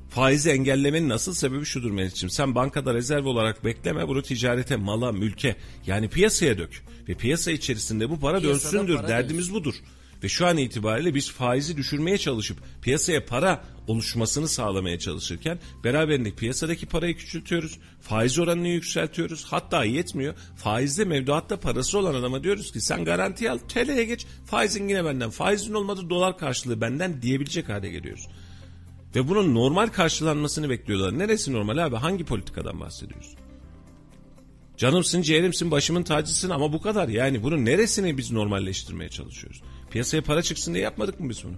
Faizi engellemenin asıl sebebi şudur Melih'ciğim. Sen bankada rezerv olarak bekleme bunu ticarete, mala, mülke yani piyasaya dök. Ve piyasa içerisinde bu para Piyasada dönsündür. para Derdimiz budur. Ve şu an itibariyle biz faizi düşürmeye çalışıp piyasaya para oluşmasını sağlamaya çalışırken beraberinde piyasadaki parayı küçültüyoruz. Faiz oranını yükseltiyoruz. Hatta yetmiyor. Faizde mevduatta parası olan adama diyoruz ki sen garanti al TL'ye geç. Faizin yine benden. Faizin olmadı dolar karşılığı benden diyebilecek hale geliyoruz. Ve bunun normal karşılanmasını bekliyorlar. Neresi normal abi? Hangi politikadan bahsediyoruz? Canımsın, ciğerimsin, başımın tacısın ama bu kadar. Yani bunun neresini biz normalleştirmeye çalışıyoruz? Piyasaya para çıksın diye yapmadık mı biz bunu?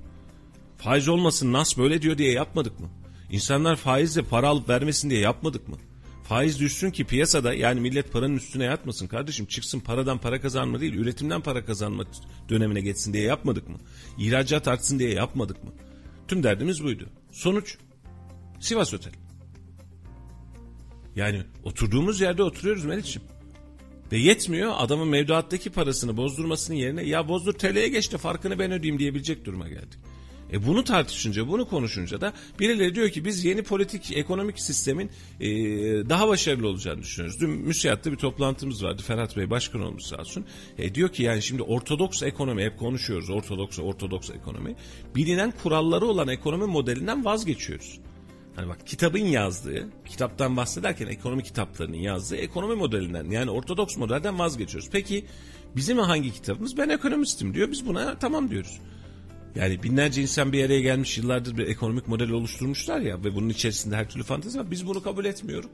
Faiz olmasın, nas böyle diyor diye yapmadık mı? İnsanlar faizle para alıp vermesin diye yapmadık mı? Faiz düşsün ki piyasada yani millet paranın üstüne yatmasın kardeşim. Çıksın paradan para kazanma değil, üretimden para kazanma dönemine geçsin diye yapmadık mı? İhracat artsın diye yapmadık mı? Tüm derdimiz buydu. Sonuç Sivas Otel. Yani oturduğumuz yerde oturuyoruz Meriç'ciğim. Ve yetmiyor adamın mevduattaki parasını bozdurmasının yerine ya bozdur TL'ye geç de farkını ben ödeyeyim diyebilecek duruma geldik. E bunu tartışınca, bunu konuşunca da birileri diyor ki biz yeni politik, ekonomik sistemin e, daha başarılı olacağını düşünüyoruz. Dün müsiyatta bir toplantımız vardı. Ferhat Bey başkan olmuş sağ olsun. E, diyor ki yani şimdi ortodoks ekonomi, hep konuşuyoruz ortodoks, ortodoks ekonomi. Bilinen kuralları olan ekonomi modelinden vazgeçiyoruz. Hani bak kitabın yazdığı, kitaptan bahsederken ekonomi kitaplarının yazdığı ekonomi modelinden yani ortodoks modelden vazgeçiyoruz. Peki bizim hangi kitabımız? Ben ekonomistim diyor. Biz buna tamam diyoruz. Yani binlerce insan bir araya gelmiş yıllardır bir ekonomik model oluşturmuşlar ya ve bunun içerisinde her türlü fantezi var. Biz bunu kabul etmiyoruz.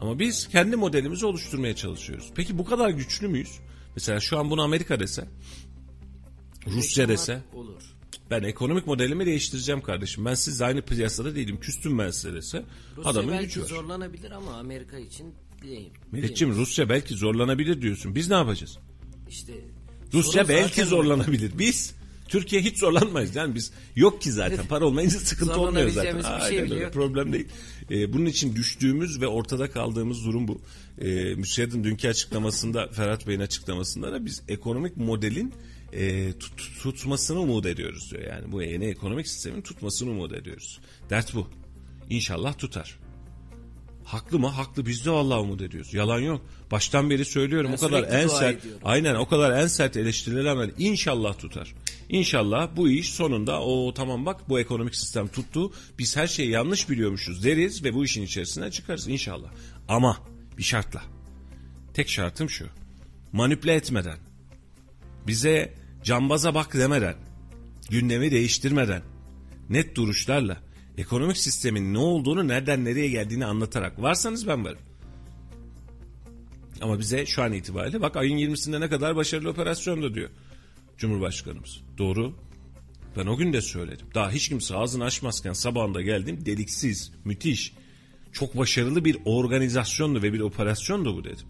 Ama biz kendi modelimizi oluşturmaya çalışıyoruz. Peki bu kadar güçlü müyüz? Mesela şu an bunu Amerika dese, Rusya dese, Olur. Ben ekonomik modelimi değiştireceğim kardeşim. Ben siz aynı piyasada değilim. Küstüm ben size dese. Rusya adamın belki gücü var. zorlanabilir ama Amerika için değil. Melekciğim Rusya belki zorlanabilir diyorsun. Biz ne yapacağız? İşte Rusya belki zaten zorlanabilir. Biz Türkiye hiç zorlanmayız. Yani biz yok ki zaten. Para olmayınca [laughs] sıkıntı olmuyor zaten. Zorlanabileceğimiz bir şey Aynen öyle. Problem değil. Ee, bunun için düştüğümüz ve ortada kaldığımız durum bu. Ee, Müsiyad'ın dünkü açıklamasında, Ferhat Bey'in açıklamasında da biz ekonomik modelin e, tut- tutmasını umut ediyoruz diyor. Yani bu yeni ekonomik sistemin tutmasını umut ediyoruz. Dert bu. İnşallah tutar. Haklı mı? Haklı. Biz de vallahi umut ediyoruz. Yalan yok. Baştan beri söylüyorum Ben o kadar en sert. ediyorum. Aynen o kadar en sert eleştiriler rağmen inşallah tutar. İnşallah bu iş sonunda o tamam bak bu ekonomik sistem tuttu. Biz her şeyi yanlış biliyormuşuz deriz ve bu işin içerisinden çıkarız inşallah. Ama bir şartla. Tek şartım şu. Manipüle etmeden. Bize cambaza bak demeden. Gündemi değiştirmeden. Net duruşlarla. Ekonomik sistemin ne olduğunu nereden nereye geldiğini anlatarak. Varsanız ben varım. Ama bize şu an itibariyle bak ayın 20'sinde ne kadar başarılı operasyonda diyor Cumhurbaşkanımız. Doğru. Ben o gün de söyledim. Daha hiç kimse ağzını açmazken sabahında geldim deliksiz, müthiş, çok başarılı bir organizasyondu ve bir operasyondu bu dedim.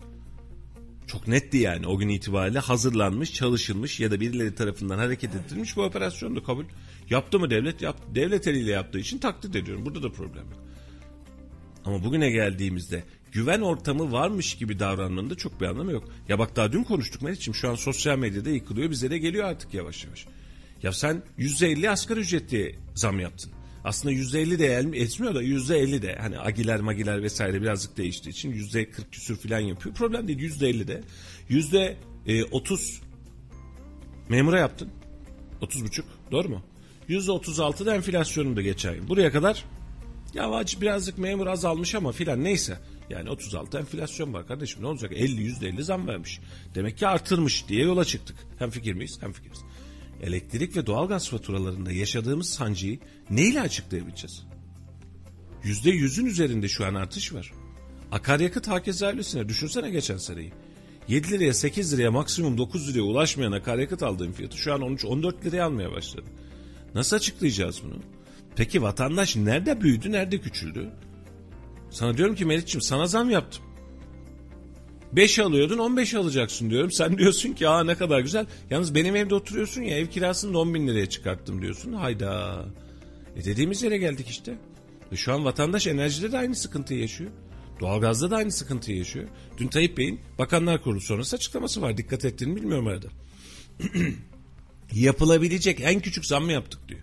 Çok netti yani o gün itibariyle hazırlanmış, çalışılmış ya da birileri tarafından hareket ettirilmiş bir operasyondu kabul. Yaptı mı devlet? Yaptı. Devlet eliyle yaptığı için takdir ediyorum. Burada da problem yok. Ama bugüne geldiğimizde güven ortamı varmış gibi davranmanın da çok bir anlamı yok. Ya bak daha dün konuştuk Meriç'im şu an sosyal medyada yıkılıyor bize de geliyor artık yavaş yavaş. Ya sen %50 asgari ücretli zam yaptın. Aslında %50 de etmiyor da %50 de hani agiler magiler vesaire birazcık değiştiği için %40 küsür falan yapıyor. Problem değil %50 de. %30 memura yaptın. 30 buçuk doğru mu? %36 da enflasyonun da geçen yıl. Buraya kadar ya birazcık memur azalmış ama filan neyse. Yani 36 enflasyon var kardeşim ne olacak? 50 yüzde 50 zam vermiş. Demek ki artırmış diye yola çıktık. Hem fikir miyiz? Hem fikiriz. Elektrik ve doğalgaz faturalarında yaşadığımız sancıyı neyle açıklayabileceğiz? Yüzde yüzün üzerinde şu an artış var. Akaryakıt hakeza öylesine düşünsene geçen seneyi. 7 liraya 8 liraya maksimum 9 liraya ulaşmayan akaryakıt aldığım fiyatı şu an 13-14 liraya almaya başladı. Nasıl açıklayacağız bunu? Peki vatandaş nerede büyüdü, nerede küçüldü? Sana diyorum ki Meriç'ciğim sana zam yaptım. 5 alıyordun 15 alacaksın diyorum. Sen [laughs] diyorsun ki aa ne kadar güzel. Yalnız benim evde oturuyorsun ya ev kirasını da 10 bin liraya çıkarttım diyorsun. Hayda. E dediğimiz yere geldik işte. E şu an vatandaş enerjide de aynı sıkıntıyı yaşıyor. Doğalgazda da aynı sıkıntıyı yaşıyor. Dün Tayyip Bey'in Bakanlar Kurulu sonrası açıklaması var. Dikkat ettiğini bilmiyorum arada. [clears throat] Yapılabilecek en küçük zam mı yaptık diyor.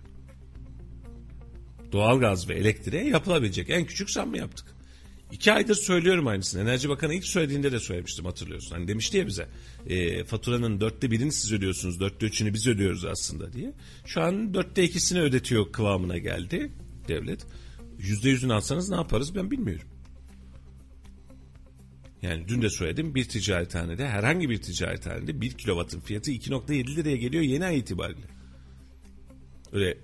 Doğalgaz ve elektriğe yapılabilecek en küçük zam mı yaptık? İki aydır söylüyorum aynısını. Enerji Bakanı ilk söylediğinde de söylemiştim hatırlıyorsun. Hani demişti ya bize e, faturanın dörtte birini siz ödüyorsunuz, dörtte üçünü biz ödüyoruz aslında diye. Şu an dörtte ikisini ödetiyor kıvamına geldi devlet. Yüzde yüzünü alsanız ne yaparız ben bilmiyorum. Yani dün de söyledim bir ticarethanede herhangi bir ticarethanede 1 kilovatın fiyatı 2.7 liraya geliyor yeni ay itibariyle. Öyle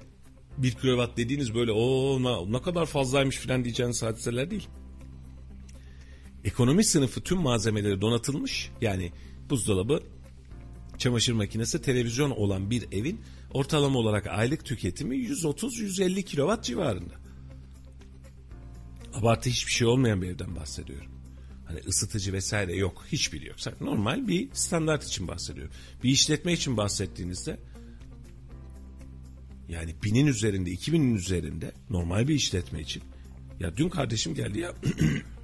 1 kilowatt dediğiniz böyle o ne kadar fazlaymış filan diyeceğiniz hadiseler değil. Ekonomi sınıfı tüm malzemeleri donatılmış. Yani buzdolabı, çamaşır makinesi, televizyon olan bir evin ortalama olarak aylık tüketimi 130-150 kilowatt civarında. Abartı hiçbir şey olmayan bir evden bahsediyorum. Hani ısıtıcı vesaire yok. Hiçbiri yok. Normal bir standart için bahsediyorum. Bir işletme için bahsettiğinizde yani binin üzerinde, iki binin üzerinde normal bir işletme için. Ya dün kardeşim geldi ya [clears throat]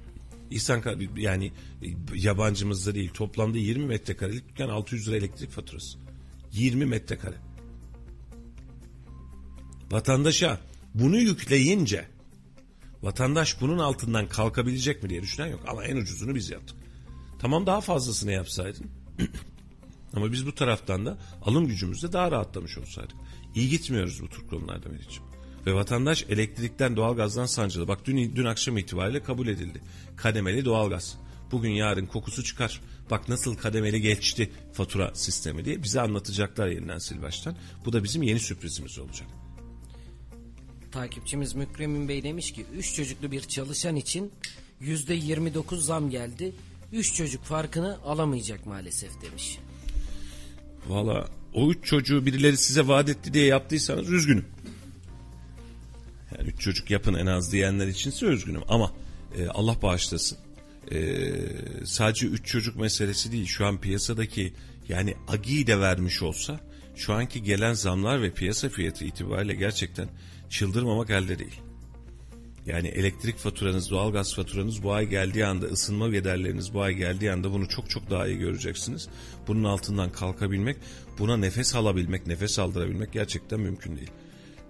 İhsan yani e, yabancımızda değil toplamda 20 metrekarelik dükkan 600 lira elektrik faturası. 20 metrekare. Vatandaşa bunu yükleyince vatandaş bunun altından kalkabilecek mi diye düşünen yok. Ama en ucuzunu biz yaptık. Tamam daha fazlasını yapsaydın. [clears throat] Ama biz bu taraftan da alım gücümüzde daha rahatlamış olsaydık. İyi gitmiyoruz bu tür konularda Melih'ciğim. Ve vatandaş elektrikten doğalgazdan sancılı. Bak dün, dün akşam itibariyle kabul edildi. Kademeli doğalgaz. Bugün yarın kokusu çıkar. Bak nasıl kademeli geçti fatura sistemi diye bize anlatacaklar yeniden sil baştan. Bu da bizim yeni sürprizimiz olacak. Takipçimiz Mükremin Bey demiş ki 3 çocuklu bir çalışan için %29 zam geldi. 3 çocuk farkını alamayacak maalesef demiş. Valla o üç çocuğu birileri size vaat etti diye yaptıysanız üzgünüm. Yani üç çocuk yapın en az diyenler içinse üzgünüm ama e, Allah bağışlasın. E, sadece üç çocuk meselesi değil şu an piyasadaki yani Agi'yi de vermiş olsa şu anki gelen zamlar ve piyasa fiyatı itibariyle gerçekten çıldırmamak elde değil. Yani elektrik faturanız, doğalgaz faturanız bu ay geldiği anda, ısınma giderleriniz bu ay geldiği anda bunu çok çok daha iyi göreceksiniz. Bunun altından kalkabilmek, buna nefes alabilmek, nefes aldırabilmek gerçekten mümkün değil.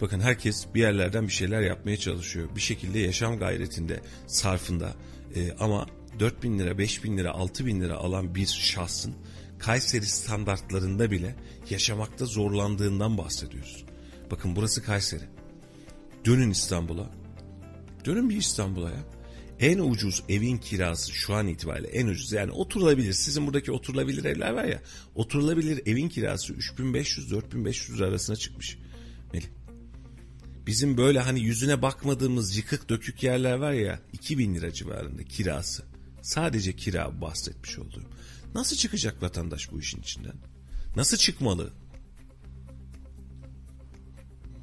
Bakın herkes bir yerlerden bir şeyler yapmaya çalışıyor. Bir şekilde yaşam gayretinde, sarfında e, ama 4 bin lira, 5 bin lira, 6 bin lira alan bir şahsın Kayseri standartlarında bile yaşamakta zorlandığından bahsediyoruz. Bakın burası Kayseri. Dönün İstanbul'a, Dönün bir İstanbul'a ya. En ucuz evin kirası şu an itibariyle en ucuz yani oturulabilir. Sizin buradaki oturulabilir evler var ya. Oturulabilir evin kirası 3500-4500 lira arasına çıkmış. Melih. Bizim böyle hani yüzüne bakmadığımız yıkık dökük yerler var ya 2000 lira civarında kirası. Sadece kira bahsetmiş olduğum. Nasıl çıkacak vatandaş bu işin içinden? Nasıl çıkmalı?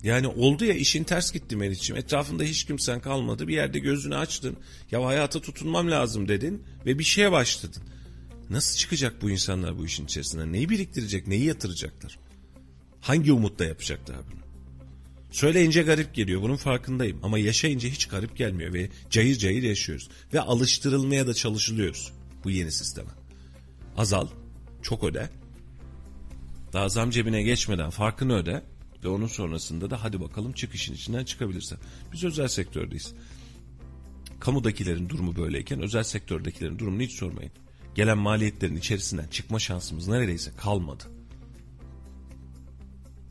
Yani oldu ya işin ters gitti Meriç'ciğim. Etrafında hiç kimsen kalmadı. Bir yerde gözünü açtın. Ya hayata tutunmam lazım dedin ve bir şeye başladın. Nasıl çıkacak bu insanlar bu işin içerisinden? Neyi biriktirecek, neyi yatıracaklar? Hangi umutla yapacaklar bunu? Söyleyince garip geliyor bunun farkındayım ama yaşayınca hiç garip gelmiyor ve cayır cayır yaşıyoruz. Ve alıştırılmaya da çalışılıyoruz bu yeni sisteme. Azal, çok öde. Daha zam cebine geçmeden farkını öde ve onun sonrasında da hadi bakalım çık işin içinden çıkabilirsen. Biz özel sektördeyiz. Kamudakilerin durumu böyleyken özel sektördekilerin durumunu hiç sormayın. Gelen maliyetlerin içerisinden çıkma şansımız neredeyse kalmadı.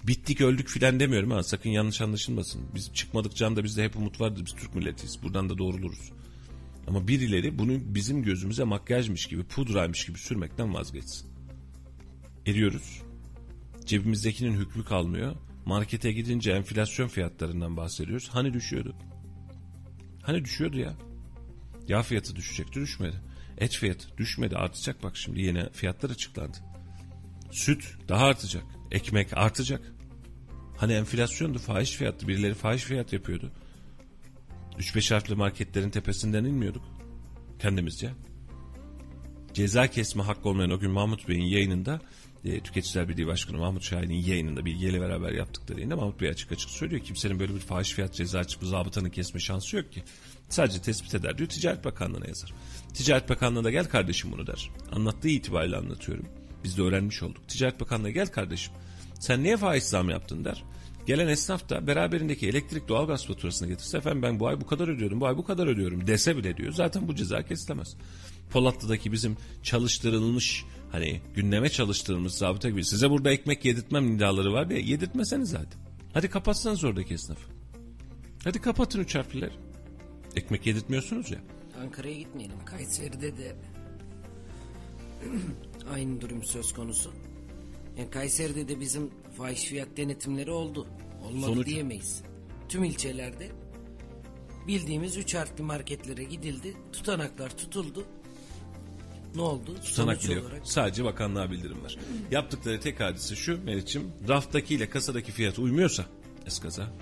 Bittik öldük filan demiyorum ha sakın yanlış anlaşılmasın. Biz çıkmadık camda bizde hep umut vardır biz Türk milletiyiz buradan da doğruluruz. Ama birileri bunu bizim gözümüze makyajmış gibi pudraymış gibi sürmekten vazgeçsin. Eriyoruz. Cebimizdekinin hükmü kalmıyor. Markete gidince enflasyon fiyatlarından bahsediyoruz. Hani düşüyordu? Hani düşüyordu ya? Yağ fiyatı düşecekti düşmedi. Et fiyatı düşmedi artacak bak şimdi yine fiyatlar açıklandı. Süt daha artacak. Ekmek artacak. Hani enflasyondu fahiş fiyattı. Birileri fahiş fiyat yapıyordu. 3-5 harfli marketlerin tepesinden inmiyorduk. Kendimizce. Ceza kesme hakkı olmayan o gün Mahmut Bey'in yayınında e, Tüketiciler Birliği Başkanı Mahmut Şahin'in yayınında bilgiyle beraber yaptıkları yayında Mahmut Bey açık açık söylüyor. Kimsenin böyle bir fahiş fiyat ceza açıp zabıtanın kesme şansı yok ki. Sadece tespit eder diyor Ticaret Bakanlığı'na yazar. Ticaret Bakanlığı'na gel kardeşim bunu der. Anlattığı itibariyle anlatıyorum. Biz de öğrenmiş olduk. Ticaret Bakanlığı'na gel kardeşim. Sen niye faiz zam yaptın der. Gelen esnaf da beraberindeki elektrik doğalgaz faturasını getirse efendim ben bu ay bu kadar ödüyorum bu ay bu kadar ödüyorum dese bile diyor. Zaten bu ceza kesilemez. Polatlı'daki bizim çalıştırılmış hani gündeme çalıştırılmış zabıta gibi size burada ekmek yedirtmem nidaları var diye yedirtmeseniz zaten. Hadi kapatsanız oradaki esnafı. Hadi kapatın üç harflileri. Ekmek yedirtmiyorsunuz ya. Ankara'ya gitmeyelim. Kayseri'de de [clears throat] aynı durum söz konusu. Yani Kayseri'de de bizim fahiş fiyat denetimleri oldu. Olmadı Sonuç? diyemeyiz. Tüm ilçelerde bildiğimiz üç harfli marketlere gidildi. Tutanaklar tutuldu. Ne oldu? Tutanak bile yok. olarak Sadece bakanlığa bildirim var. Yaptıkları tek hadise şu Meriç'im raftaki ile kasadaki fiyat uymuyorsa eskaza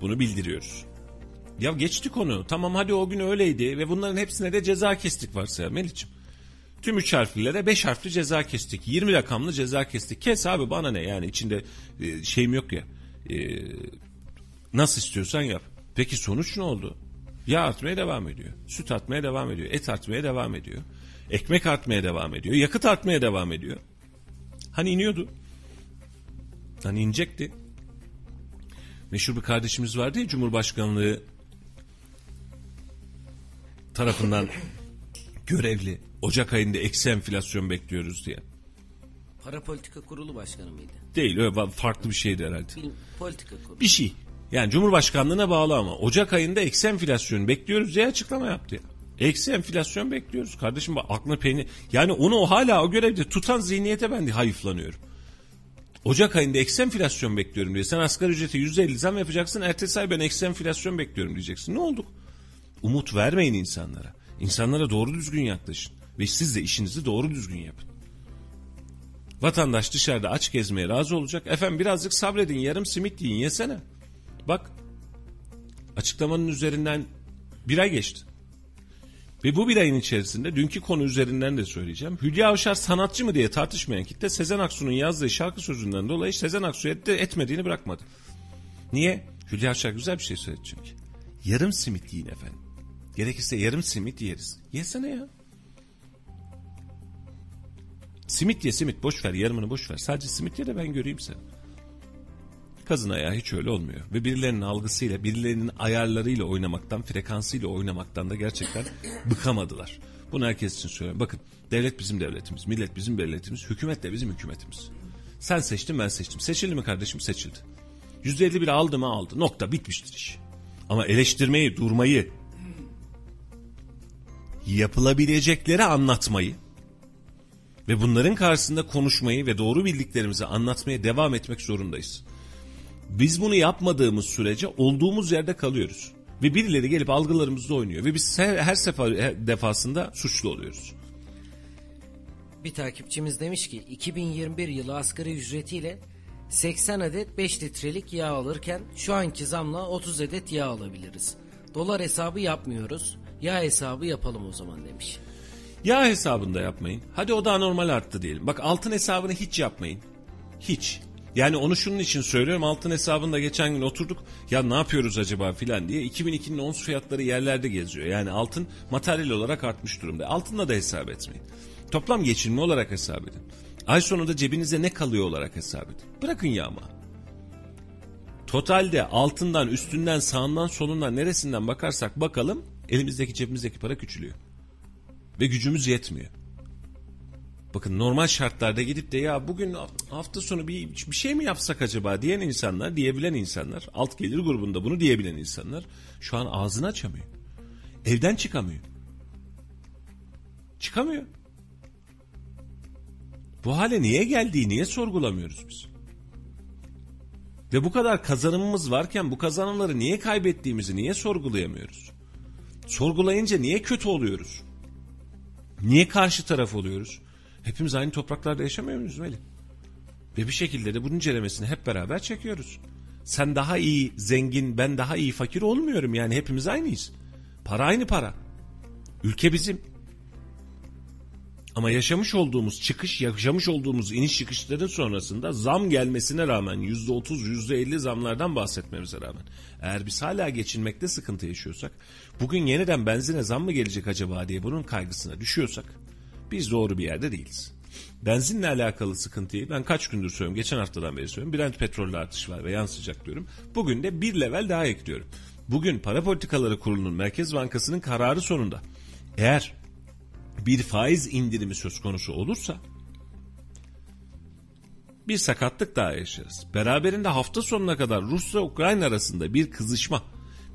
bunu bildiriyoruz. Ya geçti konu. Tamam hadi o gün öyleydi ve bunların hepsine de ceza kestik varsa ya Meriç'im. Tüm üç harflilere beş harfli ceza kestik. 20 rakamlı ceza kestik. Kes abi bana ne yani içinde e, şeyim yok ya. E, nasıl istiyorsan yap. Peki sonuç ne oldu? Yağ artmaya devam ediyor. Süt artmaya devam ediyor. Et artmaya devam ediyor. Ekmek artmaya devam ediyor. Yakıt artmaya devam ediyor. Hani iniyordu. Hani inecekti. Meşhur bir kardeşimiz vardı ya Cumhurbaşkanlığı tarafından görevli. Ocak ayında eksi enflasyon bekliyoruz diye. para politika kurulu başkanı mıydı? Değil öyle farklı bir şeydi herhalde. Bil- politika kurulu. Bir şey. Yani Cumhurbaşkanlığına bağlı ama Ocak ayında eksi enflasyon bekliyoruz diye açıklama yaptı ya. Eksi enflasyon bekliyoruz. Kardeşim bak aklına peynir. Yani onu o hala o görevde tutan zihniyete ben de hayıflanıyorum. Ocak ayında eksi enflasyon bekliyorum diye. Sen asgari ücrete %50 zam yapacaksın. Ertesi ay ben eksi enflasyon bekliyorum diyeceksin. Ne olduk? Umut vermeyin insanlara. İnsanlara doğru düzgün yaklaşın. Ve siz de işinizi doğru düzgün yapın. Vatandaş dışarıda aç gezmeye razı olacak. Efendim birazcık sabredin yarım simit yiyin yesene. Bak açıklamanın üzerinden bir ay geçti. Ve bu bir ayın içerisinde dünkü konu üzerinden de söyleyeceğim. Hülya Avşar sanatçı mı diye tartışmayan kitle Sezen Aksu'nun yazdığı şarkı sözünden dolayı Sezen Aksu'ya de etmediğini bırakmadı. Niye? Hülya Avşar güzel bir şey söyledi çünkü. Yarım simit yiyin efendim. Gerekirse yarım simit yeriz. Yesene ya. Simit ye simit boş ver yarımını boş ver. Sadece simit ye de ben göreyim seni. Kazın ayağı hiç öyle olmuyor. Ve birilerinin algısıyla, birilerinin ayarlarıyla oynamaktan, frekansıyla oynamaktan da gerçekten [coughs] bıkamadılar. Bunu herkes için söylüyorum. Bakın devlet bizim devletimiz, millet bizim devletimiz, hükümet de bizim hükümetimiz. Sen seçtin ben seçtim. Seçildi mi kardeşim? Seçildi. %51 aldı mı aldı. Nokta bitmiştir iş. Ama eleştirmeyi, durmayı, yapılabilecekleri anlatmayı ve bunların karşısında konuşmayı ve doğru bildiklerimizi anlatmaya devam etmek zorundayız. Biz bunu yapmadığımız sürece olduğumuz yerde kalıyoruz. Ve birileri gelip algılarımızda oynuyor. Ve biz her, her sefer defasında suçlu oluyoruz. Bir takipçimiz demiş ki 2021 yılı asgari ücretiyle 80 adet 5 litrelik yağ alırken şu anki zamla 30 adet yağ alabiliriz. Dolar hesabı yapmıyoruz. Yağ hesabı yapalım o zaman demiş. Yağ hesabında yapmayın. Hadi o daha normal arttı diyelim. Bak altın hesabını hiç yapmayın. Hiç. Yani onu şunun için söylüyorum. Altın hesabında geçen gün oturduk. Ya ne yapıyoruz acaba filan diye. 2002'nin ons fiyatları yerlerde geziyor. Yani altın materyal olarak artmış durumda. Altınla da hesap etmeyin. Toplam geçinme olarak hesap edin. Ay sonunda cebinize ne kalıyor olarak hesap edin. Bırakın yağma. Totalde altından, üstünden, sağından, solundan, neresinden bakarsak bakalım elimizdeki cebimizdeki para küçülüyor. Ve gücümüz yetmiyor. Bakın normal şartlarda gidip de ya bugün hafta sonu bir, bir şey mi yapsak acaba diyen insanlar, diyebilen insanlar, alt gelir grubunda bunu diyebilen insanlar şu an ağzını açamıyor. Evden çıkamıyor. Çıkamıyor. Bu hale niye geldiği niye sorgulamıyoruz biz? Ve bu kadar kazanımımız varken bu kazanımları niye kaybettiğimizi niye sorgulayamıyoruz? Sorgulayınca niye kötü oluyoruz? Niye karşı taraf oluyoruz? Hepimiz aynı topraklarda yaşamıyor muyuz Melih? Ve bir şekilde de bunun incelemesini hep beraber çekiyoruz. Sen daha iyi zengin, ben daha iyi fakir olmuyorum yani hepimiz aynıyız. Para aynı para. Ülke bizim. Ama yaşamış olduğumuz çıkış, yaşamış olduğumuz iniş çıkışların sonrasında zam gelmesine rağmen yüzde otuz, yüzde elli zamlardan bahsetmemize rağmen eğer biz hala geçinmekte sıkıntı yaşıyorsak, bugün yeniden benzine zam mı gelecek acaba diye bunun kaygısına düşüyorsak biz doğru bir yerde değiliz. Benzinle alakalı sıkıntıyı ben kaç gündür söylüyorum, geçen haftadan beri söylüyorum. Brent petrolde artış var ve yansıyacak diyorum. Bugün de bir level daha ekliyorum. Bugün Para Politikaları Kurulu'nun Merkez Bankası'nın kararı sonunda eğer bir faiz indirimi söz konusu olursa bir sakatlık daha yaşarız. Beraberinde hafta sonuna kadar Rusya Ukrayna arasında bir kızışma,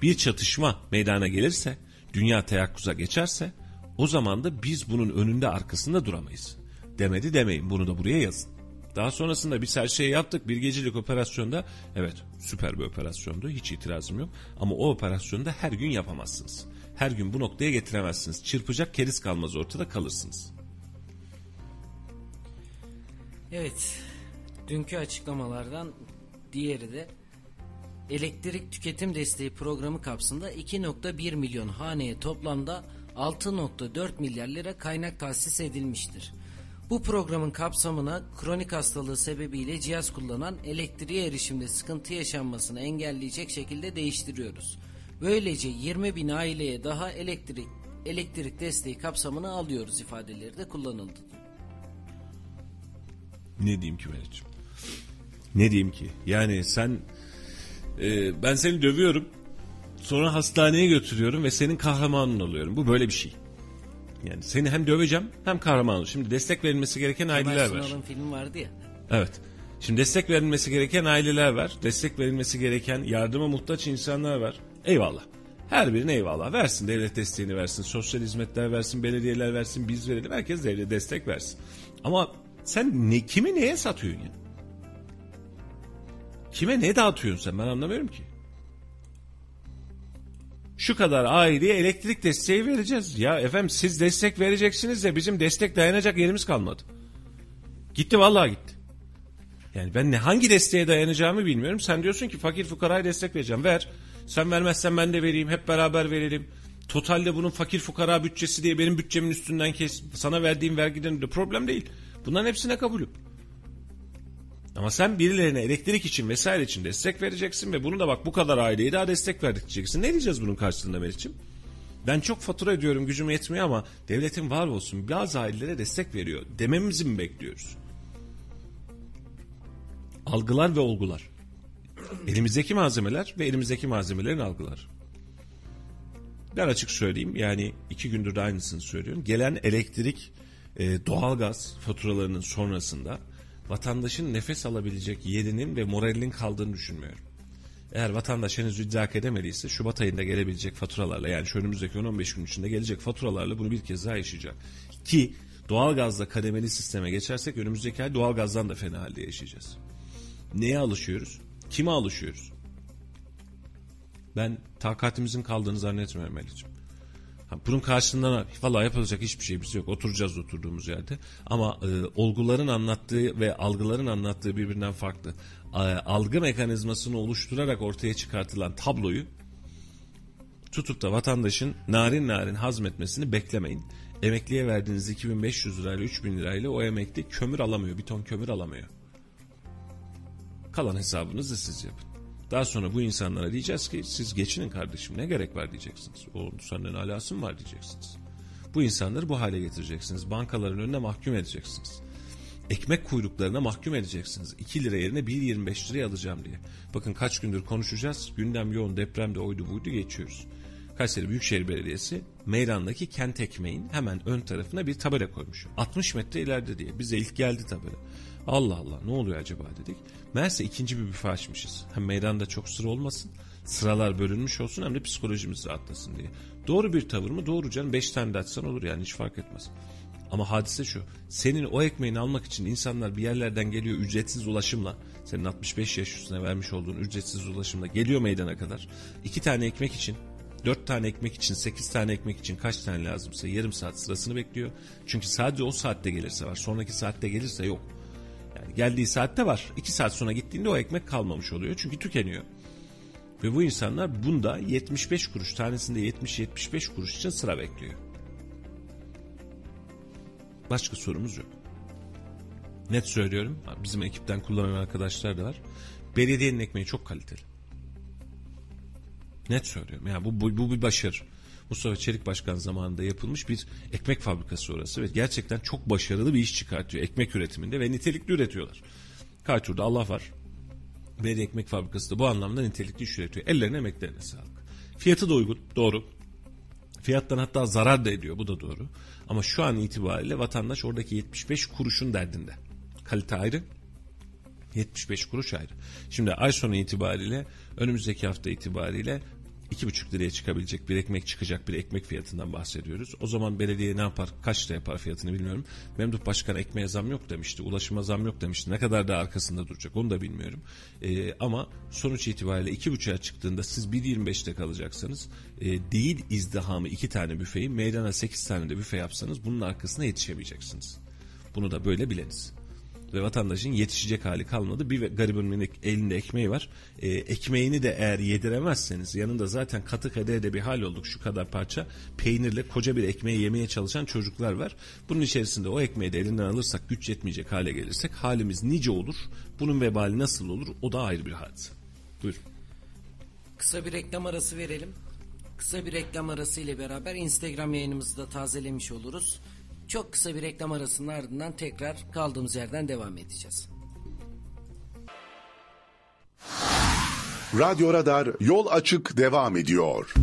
bir çatışma meydana gelirse, dünya teyakkuza geçerse o zaman da biz bunun önünde arkasında duramayız. Demedi demeyin bunu da buraya yazın. Daha sonrasında biz her şeyi yaptık. Bir gecelik operasyonda evet süper bir operasyondu. Hiç itirazım yok. Ama o operasyonu da her gün yapamazsınız. Her gün bu noktaya getiremezsiniz. Çırpacak keriz kalmaz ortada kalırsınız. Evet. Dünkü açıklamalardan diğeri de elektrik tüketim desteği programı kapsamında 2.1 milyon haneye toplamda 6.4 milyar lira kaynak tahsis edilmiştir. Bu programın kapsamına kronik hastalığı sebebiyle cihaz kullanan elektriğe erişimde sıkıntı yaşanmasını engelleyecek şekilde değiştiriyoruz. Böylece 20 bin aileye daha elektrik elektrik desteği kapsamına alıyoruz ifadeleri de kullanıldı. Ne diyeyim ki Meriç'im? Ne diyeyim ki? Yani sen e, ben seni dövüyorum sonra hastaneye götürüyorum ve senin kahramanın oluyorum. Bu böyle bir şey. Yani seni hem döveceğim hem kahraman Şimdi destek verilmesi gereken aileler var. Sunal'ın filmi vardı ya. Evet. Şimdi destek verilmesi gereken aileler var. Destek verilmesi gereken yardıma muhtaç insanlar var. Eyvallah. Her birine eyvallah. Versin devlet desteğini versin. Sosyal hizmetler versin. Belediyeler versin. Biz verelim. Herkes devlet destek versin. Ama sen ne, kimi neye satıyorsun ya? Kime ne dağıtıyorsun sen? Ben anlamıyorum ki. Şu kadar aileye elektrik desteği vereceğiz. Ya efendim siz destek vereceksiniz de bizim destek dayanacak yerimiz kalmadı. Gitti vallahi gitti. Yani ben ne hangi desteğe dayanacağımı bilmiyorum. Sen diyorsun ki fakir fukaraya destek vereceğim. Ver. Sen vermezsen ben de vereyim. Hep beraber verelim. Totalde bunun fakir fukara bütçesi diye benim bütçemin üstünden kes. Sana verdiğim vergiden de problem değil. Bunların hepsine kabulüm. Ama sen birilerine elektrik için vesaire için destek vereceksin ve bunu da bak bu kadar aileye daha destek verdik diyeceksin. Ne diyeceğiz bunun karşılığında Meriç'im? Ben çok fatura ödüyorum gücüm yetmiyor ama devletin var olsun bazı ailelere destek veriyor dememizi mi bekliyoruz? Algılar ve olgular. Elimizdeki malzemeler ve elimizdeki malzemelerin algılar. Ben açık söyleyeyim yani iki gündür de aynısını söylüyorum. Gelen elektrik, e, doğalgaz faturalarının sonrasında vatandaşın nefes alabilecek yerinin ve moralinin kaldığını düşünmüyorum. Eğer vatandaş henüz idrak edemediyse Şubat ayında gelebilecek faturalarla yani şu önümüzdeki 10-15 gün içinde gelecek faturalarla bunu bir kez daha yaşayacak. Ki doğalgazla kademeli sisteme geçersek önümüzdeki ay doğalgazdan da fena halde yaşayacağız. Neye alışıyoruz? Kime alışıyoruz? Ben takatimizin kaldığını zannetmiyorum Melih'ciğim. Ha, Bunun karşılığında valla yapılacak hiçbir şeyimiz yok. Oturacağız oturduğumuz yerde. Ama e, olguların anlattığı ve algıların anlattığı birbirinden farklı. E, algı mekanizmasını oluşturarak ortaya çıkartılan tabloyu tutup da vatandaşın narin narin hazmetmesini beklemeyin. Emekliye verdiğiniz 2500 lirayla 3000 lirayla o emekli kömür alamıyor. Bir ton kömür alamıyor. Kalan hesabınızı siz yapın. Daha sonra bu insanlara diyeceğiz ki siz geçinin kardeşim ne gerek var diyeceksiniz. O senden alası mı var diyeceksiniz. Bu insanları bu hale getireceksiniz. Bankaların önüne mahkum edeceksiniz. Ekmek kuyruklarına mahkum edeceksiniz. 2 lira yerine 1.25 liraya alacağım diye. Bakın kaç gündür konuşacağız. Gündem yoğun depremde oydu buydu geçiyoruz. Kayseri Büyükşehir Belediyesi meydandaki kent ekmeğin hemen ön tarafına bir tabela koymuş. 60 metre ileride diye. Bize ilk geldi tabela. Allah Allah ne oluyor acaba dedik. Meğerse ikinci bir büfe açmışız. Hem meydanda çok sıra olmasın, sıralar bölünmüş olsun hem de psikolojimiz rahatlasın diye. Doğru bir tavır mı? Doğru canım. Beş tane de açsan olur yani hiç fark etmez. Ama hadise şu. Senin o ekmeğini almak için insanlar bir yerlerden geliyor ücretsiz ulaşımla. Senin 65 yaş üstüne vermiş olduğun ücretsiz ulaşımla geliyor meydana kadar. iki tane ekmek için Dört tane ekmek için, sekiz tane ekmek için kaç tane lazımsa yarım saat sırasını bekliyor. Çünkü sadece o saatte gelirse var. Sonraki saatte gelirse yok. Yani geldiği saatte var. İki saat sonra gittiğinde o ekmek kalmamış oluyor. Çünkü tükeniyor. Ve bu insanlar bunda 75 kuruş tanesinde 70-75 kuruş için sıra bekliyor. Başka sorumuz yok. Net söylüyorum. Bizim ekipten kullanan arkadaşlar da var. Belediyenin ekmeği çok kaliteli. Net söylüyorum. Yani bu, bu, bu bir başarı. Mustafa Çelik Başkan zamanında yapılmış bir ekmek fabrikası orası ve gerçekten çok başarılı bir iş çıkartıyor ekmek üretiminde ve nitelikli üretiyorlar. Kaytur'da Allah var. Belediye ekmek fabrikası da bu anlamda nitelikli iş üretiyor. Ellerine emeklerine sağlık. Fiyatı da uygun doğru. Fiyattan hatta zarar da ediyor bu da doğru. Ama şu an itibariyle vatandaş oradaki 75 kuruşun derdinde. Kalite ayrı, 75 kuruş ayrı. Şimdi ay sonu itibariyle önümüzdeki hafta itibariyle 2,5 liraya çıkabilecek bir ekmek çıkacak bir ekmek fiyatından bahsediyoruz. O zaman belediye ne yapar kaç lira yapar fiyatını bilmiyorum. Memduh Başkan ekmeğe zam yok demişti. Ulaşıma zam yok demişti. Ne kadar da arkasında duracak onu da bilmiyorum. Ee, ama sonuç itibariyle 2,5'a çıktığında siz 1.25'te kalacaksanız e, değil izdihamı 2 tane büfeyi meydana 8 tane de büfe yapsanız bunun arkasına yetişemeyeceksiniz. Bunu da böyle bileniz ve vatandaşın yetişecek hali kalmadı. Bir garibimin elinde ekmeği var. E, ekmeğini de eğer yediremezseniz yanında zaten katı kadehde bir hal olduk şu kadar parça peynirle koca bir ekmeği yemeye çalışan çocuklar var. Bunun içerisinde o ekmeği de elinden alırsak güç yetmeyecek hale gelirsek halimiz nice olur. Bunun vebali nasıl olur o da ayrı bir hadise. Buyurun. Kısa bir reklam arası verelim. Kısa bir reklam arası ile beraber Instagram yayınımızı da tazelemiş oluruz. Çok kısa bir reklam arasının ardından tekrar kaldığımız yerden devam edeceğiz. Radyo Radar yol açık devam ediyor.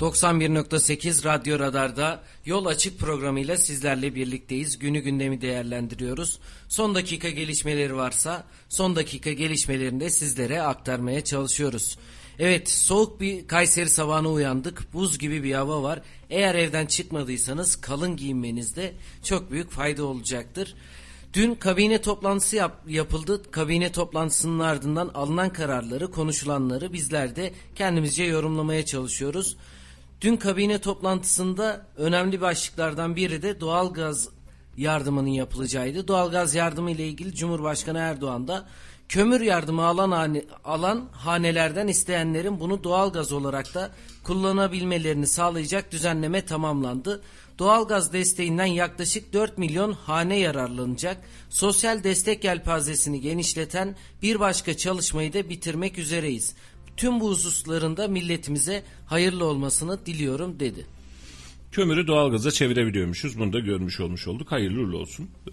91.8 Radyo Radar'da Yol Açık programıyla sizlerle birlikteyiz. Günü gündemi değerlendiriyoruz. Son dakika gelişmeleri varsa son dakika gelişmelerini de sizlere aktarmaya çalışıyoruz. Evet soğuk bir Kayseri sabahına uyandık. Buz gibi bir hava var. Eğer evden çıkmadıysanız kalın giyinmenizde çok büyük fayda olacaktır. Dün kabine toplantısı yap, yapıldı. Kabine toplantısının ardından alınan kararları, konuşulanları bizler de kendimizce yorumlamaya çalışıyoruz. Dün kabine toplantısında önemli başlıklardan biri de doğalgaz yardımının yapılacağıydı. Doğalgaz yardımı ile ilgili Cumhurbaşkanı Erdoğan da kömür yardımı alan alan hanelerden isteyenlerin bunu doğalgaz olarak da kullanabilmelerini sağlayacak düzenleme tamamlandı. Doğalgaz desteğinden yaklaşık 4 milyon hane yararlanacak. Sosyal destek yelpazesini genişleten bir başka çalışmayı da bitirmek üzereyiz. Tüm bu hususlarında milletimize hayırlı olmasını diliyorum dedi. Kömürü doğalgaza çevirebiliyormuşuz. Bunu da görmüş olmuş olduk. Hayırlı uğurlu olsun. Ee,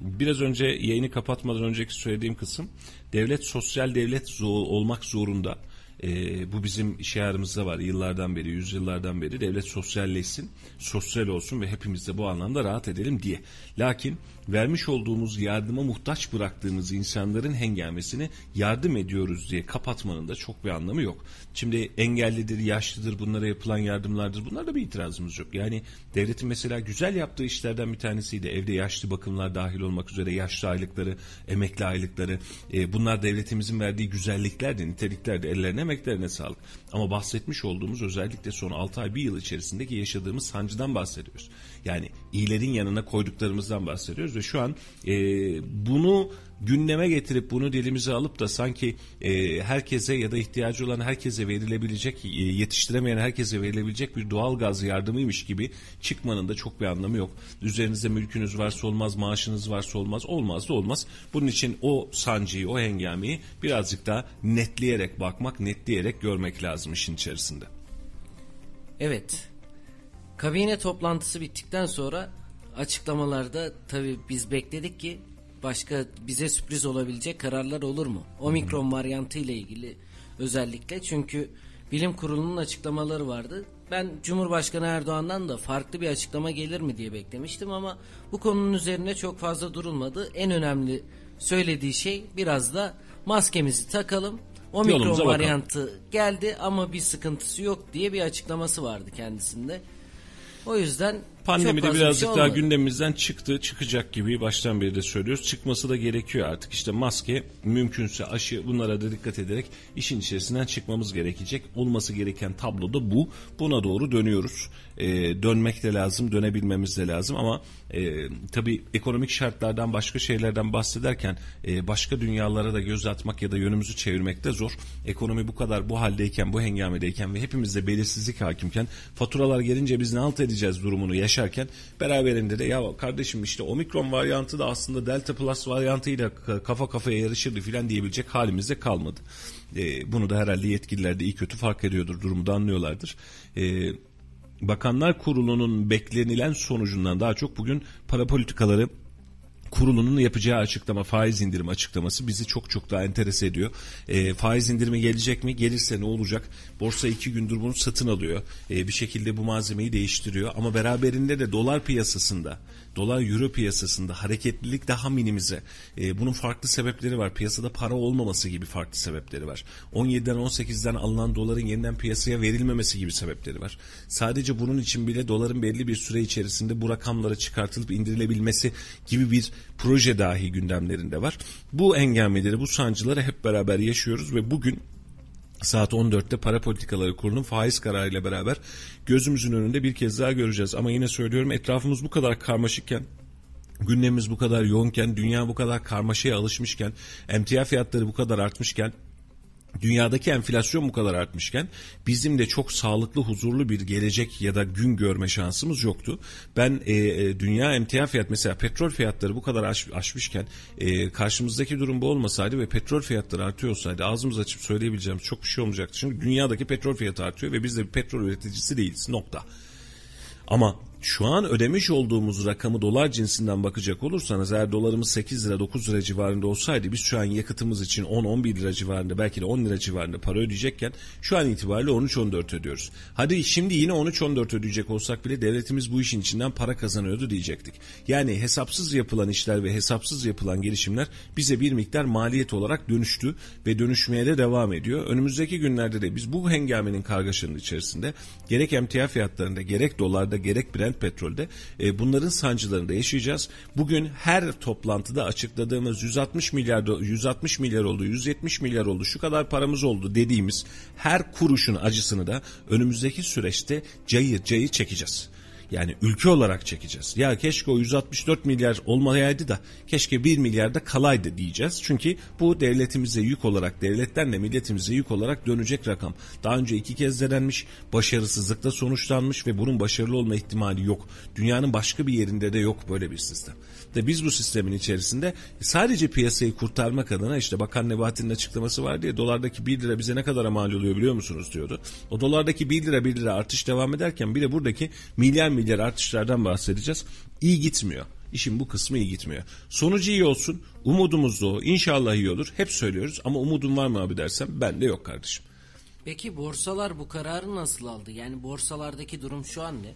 biraz önce yayını kapatmadan önceki söylediğim kısım devlet sosyal devlet zo- olmak zorunda. Ee, bu bizim şiarımızda var yıllardan beri, yüzyıllardan beri devlet sosyalleşsin, sosyal olsun ve hepimiz de bu anlamda rahat edelim diye. Lakin vermiş olduğumuz yardıma muhtaç bıraktığımız insanların hengamesini yardım ediyoruz diye kapatmanın da çok bir anlamı yok. Şimdi engellidir, yaşlıdır bunlara yapılan yardımlardır bunlarda bir itirazımız yok. Yani devletin mesela güzel yaptığı işlerden bir tanesiydi. Evde yaşlı bakımlar dahil olmak üzere yaşlı aylıkları, emekli aylıkları e, bunlar devletimizin verdiği güzelliklerdi, niteliklerdi. Ellerine emeklerine sağlık. Ama bahsetmiş olduğumuz özellikle son 6 ay bir yıl içerisindeki yaşadığımız sancıdan bahsediyoruz. Yani iyilerin yanına koyduklarımızdan bahsediyoruz ve şu an e, bunu gündeme getirip bunu dilimize alıp da sanki e, herkese ya da ihtiyacı olan herkese verilebilecek, e, yetiştiremeyen herkese verilebilecek bir doğal gaz yardımıymış gibi çıkmanın da çok bir anlamı yok. Üzerinizde mülkünüz varsa olmaz, maaşınız varsa olmaz, olmaz da olmaz. Bunun için o sancıyı, o hengameyi birazcık daha netleyerek bakmak, netleyerek görmek lazım işin içerisinde. Evet. Kabine toplantısı bittikten sonra açıklamalarda tabii biz bekledik ki başka bize sürpriz olabilecek kararlar olur mu? Omikron varyantı ile ilgili özellikle çünkü bilim kurulunun açıklamaları vardı. Ben Cumhurbaşkanı Erdoğan'dan da farklı bir açıklama gelir mi diye beklemiştim ama bu konunun üzerine çok fazla durulmadı. En önemli söylediği şey biraz da maskemizi takalım. Omikron varyantı geldi ama bir sıkıntısı yok diye bir açıklaması vardı kendisinde. O yüzden Pandemi de birazcık şey daha gündemimizden çıktı, çıkacak gibi baştan beri de söylüyoruz. Çıkması da gerekiyor artık. İşte maske, mümkünse aşı bunlara da dikkat ederek işin içerisinden çıkmamız gerekecek. Olması gereken tablo da bu. Buna doğru dönüyoruz. Ee, dönmek de lazım, dönebilmemiz de lazım ama e, tabii ekonomik şartlardan başka şeylerden bahsederken e, başka dünyalara da göz atmak ya da yönümüzü çevirmek de zor. Ekonomi bu kadar bu haldeyken, bu hengamedeyken ve hepimizde belirsizlik hakimken faturalar gelince biz ne halt edeceğiz durumunu yaşarken beraberinde de ya kardeşim işte omikron varyantı da aslında delta plus varyantıyla ka- kafa kafaya yarışırdı filan diyebilecek halimizde kalmadı. E, bunu da herhalde yetkililer de iyi kötü fark ediyordur, durumu da anlıyorlardır. E, Bakanlar Kurulu'nun beklenilen sonucundan daha çok bugün para politikaları kurulunun yapacağı açıklama faiz indirim açıklaması bizi çok çok daha enterese ediyor. E, faiz indirimi gelecek mi? Gelirse ne olacak? Borsa iki gündür bunu satın alıyor. E, bir şekilde bu malzemeyi değiştiriyor. Ama beraberinde de dolar piyasasında, dolar euro piyasasında hareketlilik daha minimize. E, bunun farklı sebepleri var. Piyasada para olmaması gibi farklı sebepleri var. 17'den 18'den alınan doların yeniden piyasaya verilmemesi gibi sebepleri var. Sadece bunun için bile doların belli bir süre içerisinde bu rakamlara çıkartılıp indirilebilmesi gibi bir proje dahi gündemlerinde var. Bu engelmeleri, bu sancıları hep beraber yaşıyoruz ve bugün Saat 14'te para politikaları kurulunun faiz kararıyla beraber gözümüzün önünde bir kez daha göreceğiz. Ama yine söylüyorum etrafımız bu kadar karmaşıkken gündemimiz bu kadar yoğunken, dünya bu kadar karmaşaya alışmışken, emtia fiyatları bu kadar artmışken dünyadaki enflasyon bu kadar artmışken bizim de çok sağlıklı huzurlu bir gelecek ya da gün görme şansımız yoktu. Ben e, e, dünya emtia fiyat mesela petrol fiyatları bu kadar aş, aşmışken e, karşımızdaki durum bu olmasaydı ve petrol fiyatları artıyor olsaydı ağzımızı açıp söyleyebileceğimiz çok bir şey olmayacaktı. Çünkü dünyadaki petrol fiyatı artıyor ve biz de bir petrol üreticisi değiliz nokta. Ama Şu an ödemiş olduğumuz rakamı dolar cinsinden bakacak olursanız eğer dolarımız 8 lira 9 lira civarında olsaydı biz şu an yakıtımız için 10-11 lira civarında belki de 10 lira civarında para ödeyecekken şu an itibariyle 13-14 ödüyoruz. Hadi şimdi yine 13-14 ödeyecek olsak bile devletimiz bu işin içinden para kazanıyordu diyecektik. Yani hesapsız yapılan işler ve hesapsız yapılan gelişimler bize bir miktar maliyet olarak dönüştü ve dönüşmeye de devam ediyor. Önümüzdeki günlerde de biz bu hengamenin kargaşanın içerisinde gerek emtia fiyatlarında gerek dolarda gerek Brent petrolde e, bunların sancılarını da yaşayacağız. Bugün her toplantıda açıkladığımız 160 milyar 160 milyar oldu, 170 milyar oldu, şu kadar paramız oldu dediğimiz her kuruşun acısını da önümüzdeki süreçte cayır cayır çekeceğiz. Yani ülke olarak çekeceğiz. Ya keşke o 164 milyar olmayaydı da keşke 1 milyar da kalaydı diyeceğiz. Çünkü bu devletimize yük olarak, devletten de milletimize yük olarak dönecek rakam. Daha önce iki kez denenmiş, başarısızlıkla sonuçlanmış ve bunun başarılı olma ihtimali yok. Dünyanın başka bir yerinde de yok böyle bir sistem. Ve biz bu sistemin içerisinde sadece piyasayı kurtarmak adına işte Bakan Nebati'nin açıklaması var diye dolardaki 1 lira bize ne kadar mal oluyor biliyor musunuz diyordu. O dolardaki 1 lira 1 lira artış devam ederken bir de buradaki milyar milyar artışlardan bahsedeceğiz. İyi gitmiyor. İşin bu kısmı iyi gitmiyor. Sonucu iyi olsun. Umudumuz da o. İnşallah iyi olur. Hep söylüyoruz ama umudun var mı abi dersem ben de yok kardeşim. Peki borsalar bu kararı nasıl aldı? Yani borsalardaki durum şu an ne?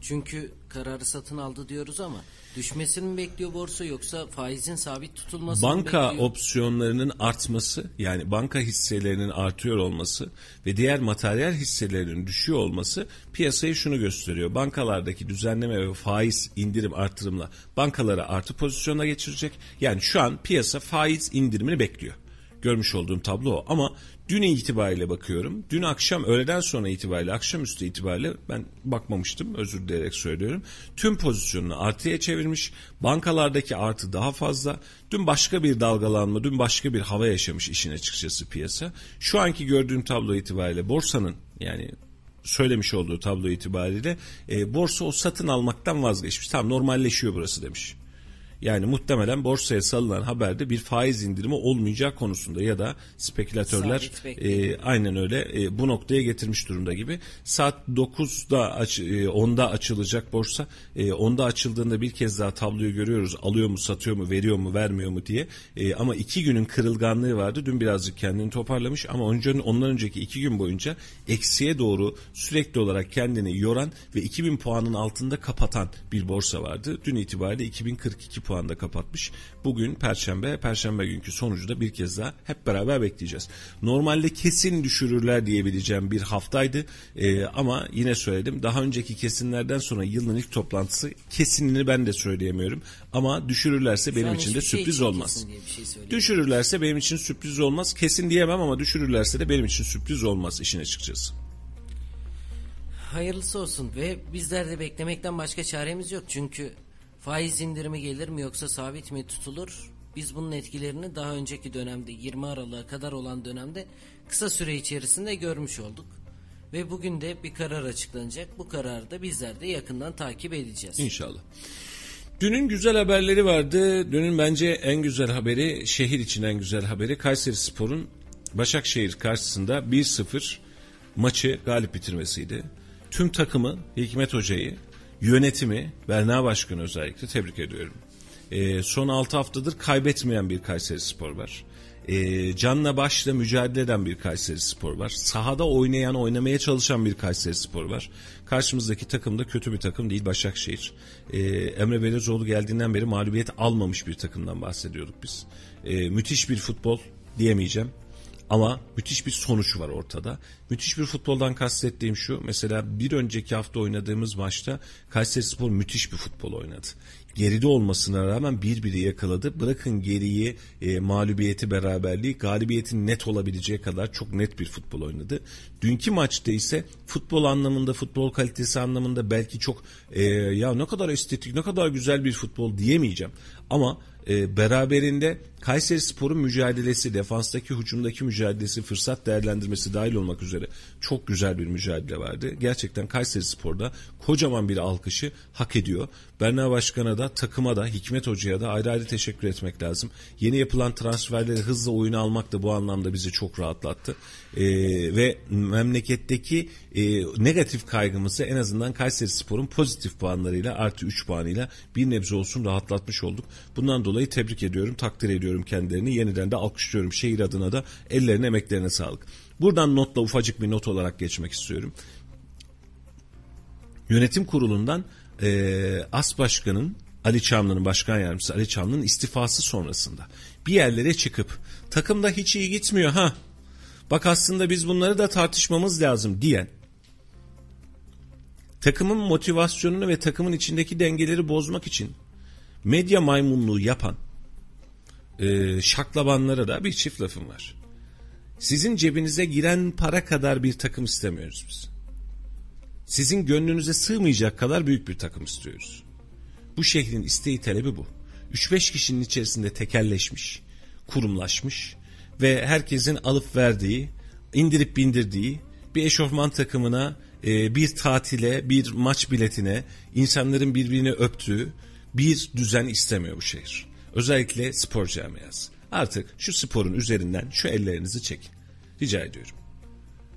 Çünkü kararı satın aldı diyoruz ama düşmesini mi bekliyor borsa yoksa faizin sabit tutulmasını mı Banka bekliyor? opsiyonlarının artması yani banka hisselerinin artıyor olması ve diğer materyal hisselerinin düşüyor olması piyasayı şunu gösteriyor. Bankalardaki düzenleme ve faiz indirim artırımla bankalara artı pozisyona geçirecek. Yani şu an piyasa faiz indirimini bekliyor. Görmüş olduğum tablo o. Ama dün itibariyle bakıyorum. Dün akşam öğleden sonra itibariyle, akşamüstü itibariyle ben bakmamıştım özür dileyerek söylüyorum. Tüm pozisyonunu artıya çevirmiş. Bankalardaki artı daha fazla. Dün başka bir dalgalanma, dün başka bir hava yaşamış işin açıkçası piyasa. Şu anki gördüğüm tablo itibariyle borsanın yani söylemiş olduğu tablo itibariyle e, borsa o satın almaktan vazgeçmiş. Tamam normalleşiyor burası demiş. Yani muhtemelen borsaya salınan haberde bir faiz indirimi olmayacak konusunda ya da spekülatörler e, aynen öyle e, bu noktaya getirmiş durumda gibi. Saat 9'da aç, e, 10'da açılacak borsa. E, 10'da açıldığında bir kez daha tabloyu görüyoruz. Alıyor mu, satıyor mu, veriyor mu, vermiyor mu diye. E, ama iki günün kırılganlığı vardı. Dün birazcık kendini toparlamış ama önce, ondan önceki iki gün boyunca eksiye doğru sürekli olarak kendini yoran ve 2000 puanın altında kapatan bir borsa vardı. Dün itibariyle 2042 puanda kapatmış. Bugün Perşembe, Perşembe günkü sonucu da bir kez daha hep beraber bekleyeceğiz. Normalde kesin düşürürler diyebileceğim bir haftaydı Ee, ama yine söyledim daha önceki kesinlerden sonra yılın ilk toplantısı kesinini ben de söyleyemiyorum ama düşürürlerse benim an için de şey sürpriz için olmaz. şey. Düşürürlerse benim için sürpriz olmaz. Kesin diyemem ama düşürürlerse de benim için sürpriz olmaz işin açıkçası. Hayırlısı olsun ve bizler de beklemekten başka çaremiz yok. Çünkü faiz indirimi gelir mi yoksa sabit mi tutulur? Biz bunun etkilerini daha önceki dönemde 20 Aralık'a kadar olan dönemde kısa süre içerisinde görmüş olduk. Ve bugün de bir karar açıklanacak. Bu kararı da bizler de yakından takip edeceğiz. İnşallah. Dünün güzel haberleri vardı. Dünün bence en güzel haberi, şehir için en güzel haberi Kayseri Spor'un Başakşehir karşısında 1-0 maçı galip bitirmesiydi. Tüm takımı, Hikmet Hoca'yı, yönetimi, Berna Başkanı özellikle tebrik ediyorum. Ee, son 6 haftadır kaybetmeyen bir Kayseri Spor var. Ee, canla başla mücadele eden bir Kayseri Spor var. Sahada oynayan, oynamaya çalışan bir Kayseri Spor var. Karşımızdaki takım da kötü bir takım değil Başakşehir. Ee, Emre Belezoğlu geldiğinden beri mağlubiyet almamış bir takımdan bahsediyorduk biz. Ee, müthiş bir futbol diyemeyeceğim. Ama müthiş bir sonuç var ortada. Müthiş bir futboldan kastettiğim şu. Mesela bir önceki hafta oynadığımız maçta Kayserispor müthiş bir futbol oynadı. Geride olmasına rağmen birbiri yakaladı. Bırakın geriyi e, mağlubiyeti beraberliği galibiyetin net olabileceği kadar çok net bir futbol oynadı. Dünkü maçta ise futbol anlamında futbol kalitesi anlamında belki çok e, ya ne kadar estetik ne kadar güzel bir futbol diyemeyeceğim. Ama e, beraberinde Kayseri Spor'un mücadelesi, defanstaki hücumdaki mücadelesi, fırsat değerlendirmesi dahil olmak üzere çok güzel bir mücadele vardı. Gerçekten Kayseri Spor'da kocaman bir alkışı hak ediyor. Berna Başkan'a da takıma da Hikmet Hoca'ya da ayrı ayrı teşekkür etmek lazım. Yeni yapılan transferleri hızla oyuna almak da bu anlamda bizi çok rahatlattı. Ee, ve memleketteki e, negatif kaygımızı en azından Kayseri Spor'un pozitif puanlarıyla artı 3 puanıyla bir nebze olsun rahatlatmış olduk. Bundan dolayı tebrik ediyorum, takdir ediyorum kendilerini. Yeniden de alkışlıyorum şehir adına da ellerine emeklerine sağlık. Buradan notla ufacık bir not olarak geçmek istiyorum. Yönetim kurulundan e, As Başkan'ın Ali Çamlı'nın başkan yardımcısı Ali Çamlı'nın istifası sonrasında bir yerlere çıkıp takımda hiç iyi gitmiyor ha bak aslında biz bunları da tartışmamız lazım diyen takımın motivasyonunu ve takımın içindeki dengeleri bozmak için medya maymunluğu yapan e, şaklabanlara da bir çift lafım var. Sizin cebinize giren para kadar bir takım istemiyoruz biz. Sizin gönlünüze sığmayacak kadar büyük bir takım istiyoruz. Bu şehrin isteği talebi bu. 3-5 kişinin içerisinde tekelleşmiş, kurumlaşmış ve herkesin alıp verdiği, indirip bindirdiği bir eşofman takımına, e, bir tatile, bir maç biletine, insanların birbirini öptüğü bir düzen istemiyor bu şehir. Özellikle spor camiası. Artık şu sporun üzerinden şu ellerinizi çekin. Rica ediyorum.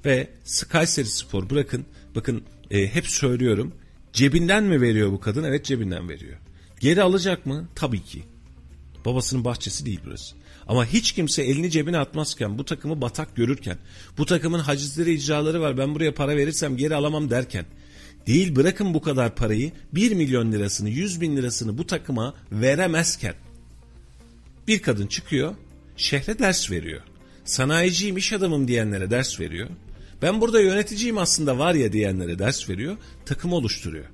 Ve Kayseri Spor bırakın, bakın e, hep söylüyorum. Cebinden mi veriyor bu kadın? Evet cebinden veriyor. Geri alacak mı? Tabii ki. Babasının bahçesi değil burası. Ama hiç kimse elini cebine atmazken, bu takımı batak görürken, bu takımın hacizleri icraları var ben buraya para verirsem geri alamam derken, değil bırakın bu kadar parayı 1 milyon lirasını 100 bin lirasını bu takıma veremezken bir kadın çıkıyor şehre ders veriyor. Sanayiciyim iş adamım diyenlere ders veriyor. Ben burada yöneticiyim aslında var ya diyenlere ders veriyor. Takım oluşturuyor.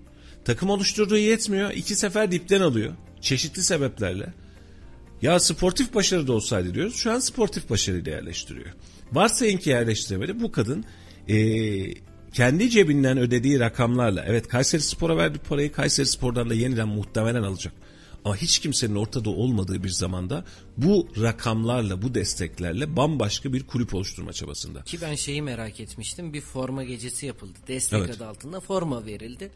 Takım oluşturduğu yetmiyor. iki sefer dipten alıyor. Çeşitli sebeplerle. Ya sportif başarı da olsaydı diyoruz. Şu an sportif başarıyla yerleştiriyor. Varsayın ki yerleştiremedi. Bu kadın ee, kendi cebinden ödediği rakamlarla evet Kayseri Spor'a verdiği parayı Kayseri Spor'dan da yeniden muhtemelen alacak. Ama hiç kimsenin ortada olmadığı bir zamanda bu rakamlarla, bu desteklerle bambaşka bir kulüp oluşturma çabasında. Ki ben şeyi merak etmiştim. Bir forma gecesi yapıldı. Destek Evet. adı altında forma verildi.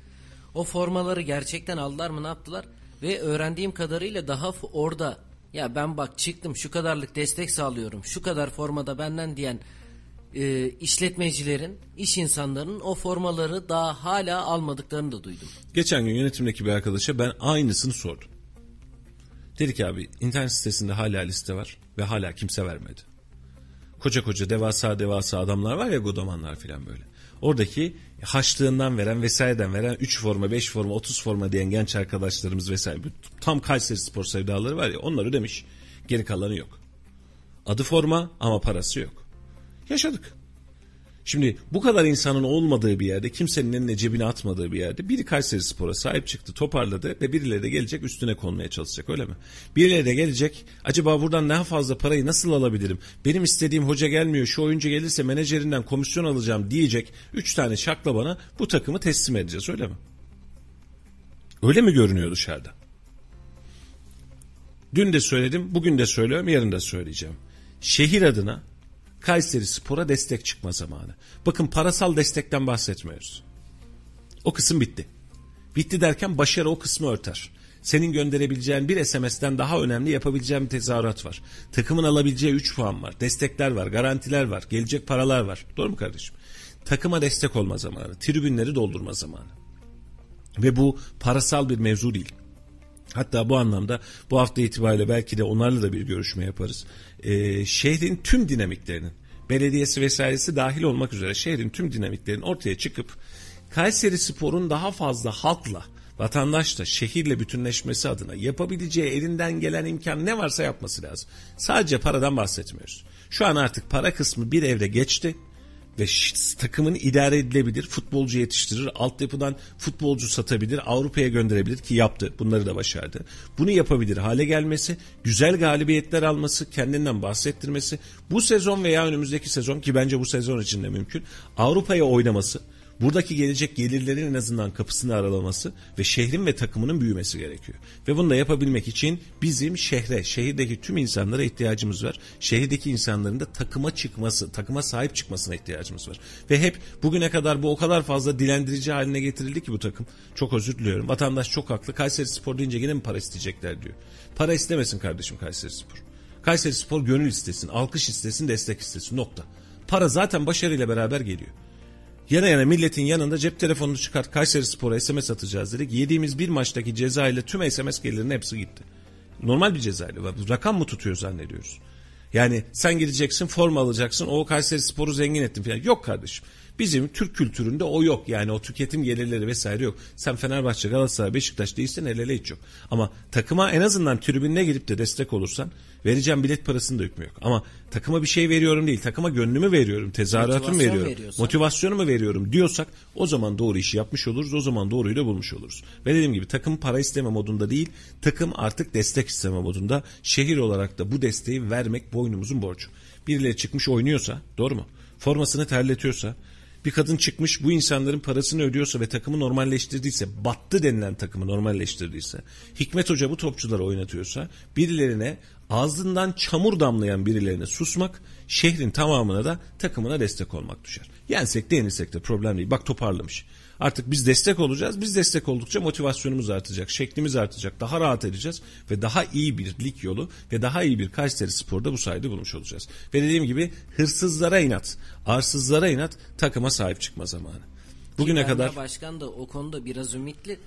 O formaları gerçekten aldılar mı ne yaptılar? Ve öğrendiğim kadarıyla daha orada ya ben bak çıktım şu kadarlık destek sağlıyorum. Şu kadar formada benden diyen e, işletmecilerin, iş insanlarının o formaları daha hala almadıklarını da duydum. Geçen gün yönetimdeki bir arkadaşa ben aynısını sordum. Dedi ki abi internet sitesinde hala liste var ve hala kimse vermedi. Koca koca devasa devasa adamlar var ya godamanlar filan böyle. Oradaki haçlığından veren vesaireden veren 3 forma 5 forma 30 forma diyen genç arkadaşlarımız vesaire tam Kayseri spor sevdaları var ya onlar ödemiş geri kalanı yok. Adı forma ama parası yok. Yaşadık. Şimdi bu kadar insanın olmadığı bir yerde, kimsenin eline cebine atmadığı bir yerde biri Kayseri Spor'a sahip çıktı, toparladı ve birileri de gelecek üstüne konmaya çalışacak öyle mi? Birileri de gelecek, acaba buradan daha fazla parayı nasıl alabilirim? Benim istediğim hoca gelmiyor, şu oyuncu gelirse menajerinden komisyon alacağım diyecek. Üç tane şakla bana bu takımı teslim edeceğiz öyle mi? Öyle mi görünüyor dışarıda? Dün de söyledim, bugün de söylüyorum, yarın da söyleyeceğim. Şehir adına Kayseri Spor'a destek çıkma zamanı. Bakın parasal destekten bahsetmiyoruz. O kısım bitti. Bitti derken başarı o kısmı örter. Senin gönderebileceğin bir SMS'ten daha önemli yapabileceğin bir tezahürat var. Takımın alabileceği 3 puan var. Destekler var, garantiler var, gelecek paralar var. Doğru mu kardeşim? Takıma destek olma zamanı, tribünleri doldurma zamanı. Ve bu parasal bir mevzu değil. Hatta bu anlamda bu hafta itibariyle belki de onlarla da bir görüşme yaparız. Ee, şehrin tüm dinamiklerinin, belediyesi vesairesi dahil olmak üzere şehrin tüm dinamiklerinin ortaya çıkıp Kayseri Spor'un daha fazla halkla, vatandaşla, şehirle bütünleşmesi adına yapabileceği elinden gelen imkan ne varsa yapması lazım. Sadece paradan bahsetmiyoruz. Şu an artık para kısmı bir evre geçti ve takımın idare edilebilir, futbolcu yetiştirir, altyapıdan futbolcu satabilir, Avrupa'ya gönderebilir ki yaptı. Bunları da başardı. Bunu yapabilir hale gelmesi, güzel galibiyetler alması, kendinden bahsettirmesi, bu sezon veya önümüzdeki sezon ki bence bu sezon için de mümkün, Avrupa'ya oynaması, Buradaki gelecek gelirlerin en azından kapısını aralaması ve şehrin ve takımının büyümesi gerekiyor. Ve bunu da yapabilmek için bizim şehre, şehirdeki tüm insanlara ihtiyacımız var. Şehirdeki insanların da takıma çıkması, takıma sahip çıkmasına ihtiyacımız var. Ve hep bugüne kadar bu o kadar fazla dilendirici haline getirildi ki bu takım. Çok özür diliyorum. Vatandaş çok haklı. Kayseri Spor deyince yine mi para isteyecekler diyor. Para istemesin kardeşim Kayseri Spor. Kayseri Spor gönül istesin, alkış istesin, destek istesin. Nokta. Para zaten başarıyla beraber geliyor. Yana yana milletin yanında cep telefonunu çıkart Kayseri Spor'a SMS atacağız dedik. Yediğimiz bir maçtaki ceza ile tüm SMS gelirinin hepsi gitti. Normal bir cezayla. Rakam mı tutuyor zannediyoruz? Yani sen gideceksin forma alacaksın o Kayseri Spor'u zengin ettin falan. Yok kardeşim. Bizim Türk kültüründe o yok. Yani o tüketim gelirleri vesaire yok. Sen Fenerbahçe, Galatasaray, Beşiktaş değilsen el ele hiç yok. Ama takıma en azından tribününe gidip de destek olursan vereceğim bilet parasını da hükmü yok. Ama takıma bir şey veriyorum değil. Takıma gönlümü veriyorum. Tezahüratımı veriyorum. veriyorsan. Motivasyonumu veriyorum diyorsak o zaman doğru işi yapmış oluruz. O zaman doğruyu da bulmuş oluruz. Ve dediğim gibi takım para isteme modunda değil. Takım artık destek isteme modunda. Şehir olarak da bu desteği vermek boynumuzun borcu. Birileri çıkmış oynuyorsa doğru mu? Formasını terletiyorsa bir kadın çıkmış bu insanların parasını ödüyorsa ve takımı normalleştirdiyse, battı denilen takımı normalleştirdiyse, Hikmet Hoca bu topçuları oynatıyorsa, birilerine ağzından çamur damlayan birilerine susmak, şehrin tamamına da takımına destek olmak düşer. Yensek de yenilsek de problem değil. Bak toparlamış. Artık biz destek olacağız. Biz destek oldukça motivasyonumuz artacak, şeklimiz artacak, daha rahat edeceğiz ve daha iyi bir lig yolu ve daha iyi bir Kayseri Spor'da bu sayede bulmuş olacağız. Ve dediğim gibi hırsızlara inat, arsızlara inat takıma sahip çıkma zamanı. Bugüne kadar Başkan da o konuda biraz ümitli.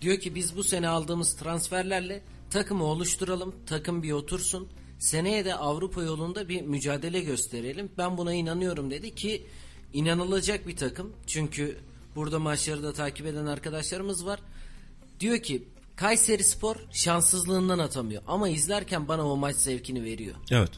Diyor ki biz bu sene aldığımız transferlerle takımı oluşturalım, takım bir otursun. Seneye de Avrupa yolunda bir mücadele gösterelim. Ben buna inanıyorum dedi ki inanılacak bir takım. Çünkü burada maçları da takip eden arkadaşlarımız var. Diyor ki Kayseri Spor şanssızlığından atamıyor ama izlerken bana o maç zevkini veriyor. evet.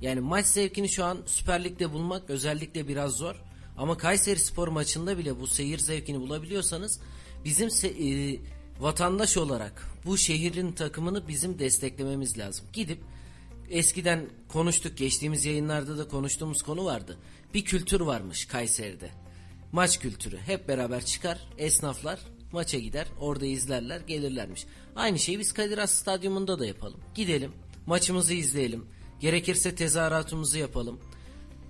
Yani maç zevkini şu an Süper Lig'de bulmak özellikle biraz zor. Ama Kayseri Spor maçında bile bu seyir zevkini bulabiliyorsanız bizim se- e, vatandaş olarak bu şehrin takımını bizim desteklememiz lazım. Gidip eskiden konuştuk geçtiğimiz yayınlarda da konuştuğumuz konu vardı. Bir kültür varmış Kayseri'de. Maç kültürü. Hep beraber çıkar esnaflar maça gider orada izlerler gelirlermiş. Aynı şeyi biz Kadir Has Stadyumunda da yapalım. Gidelim maçımızı izleyelim. Gerekirse tezahüratımızı yapalım.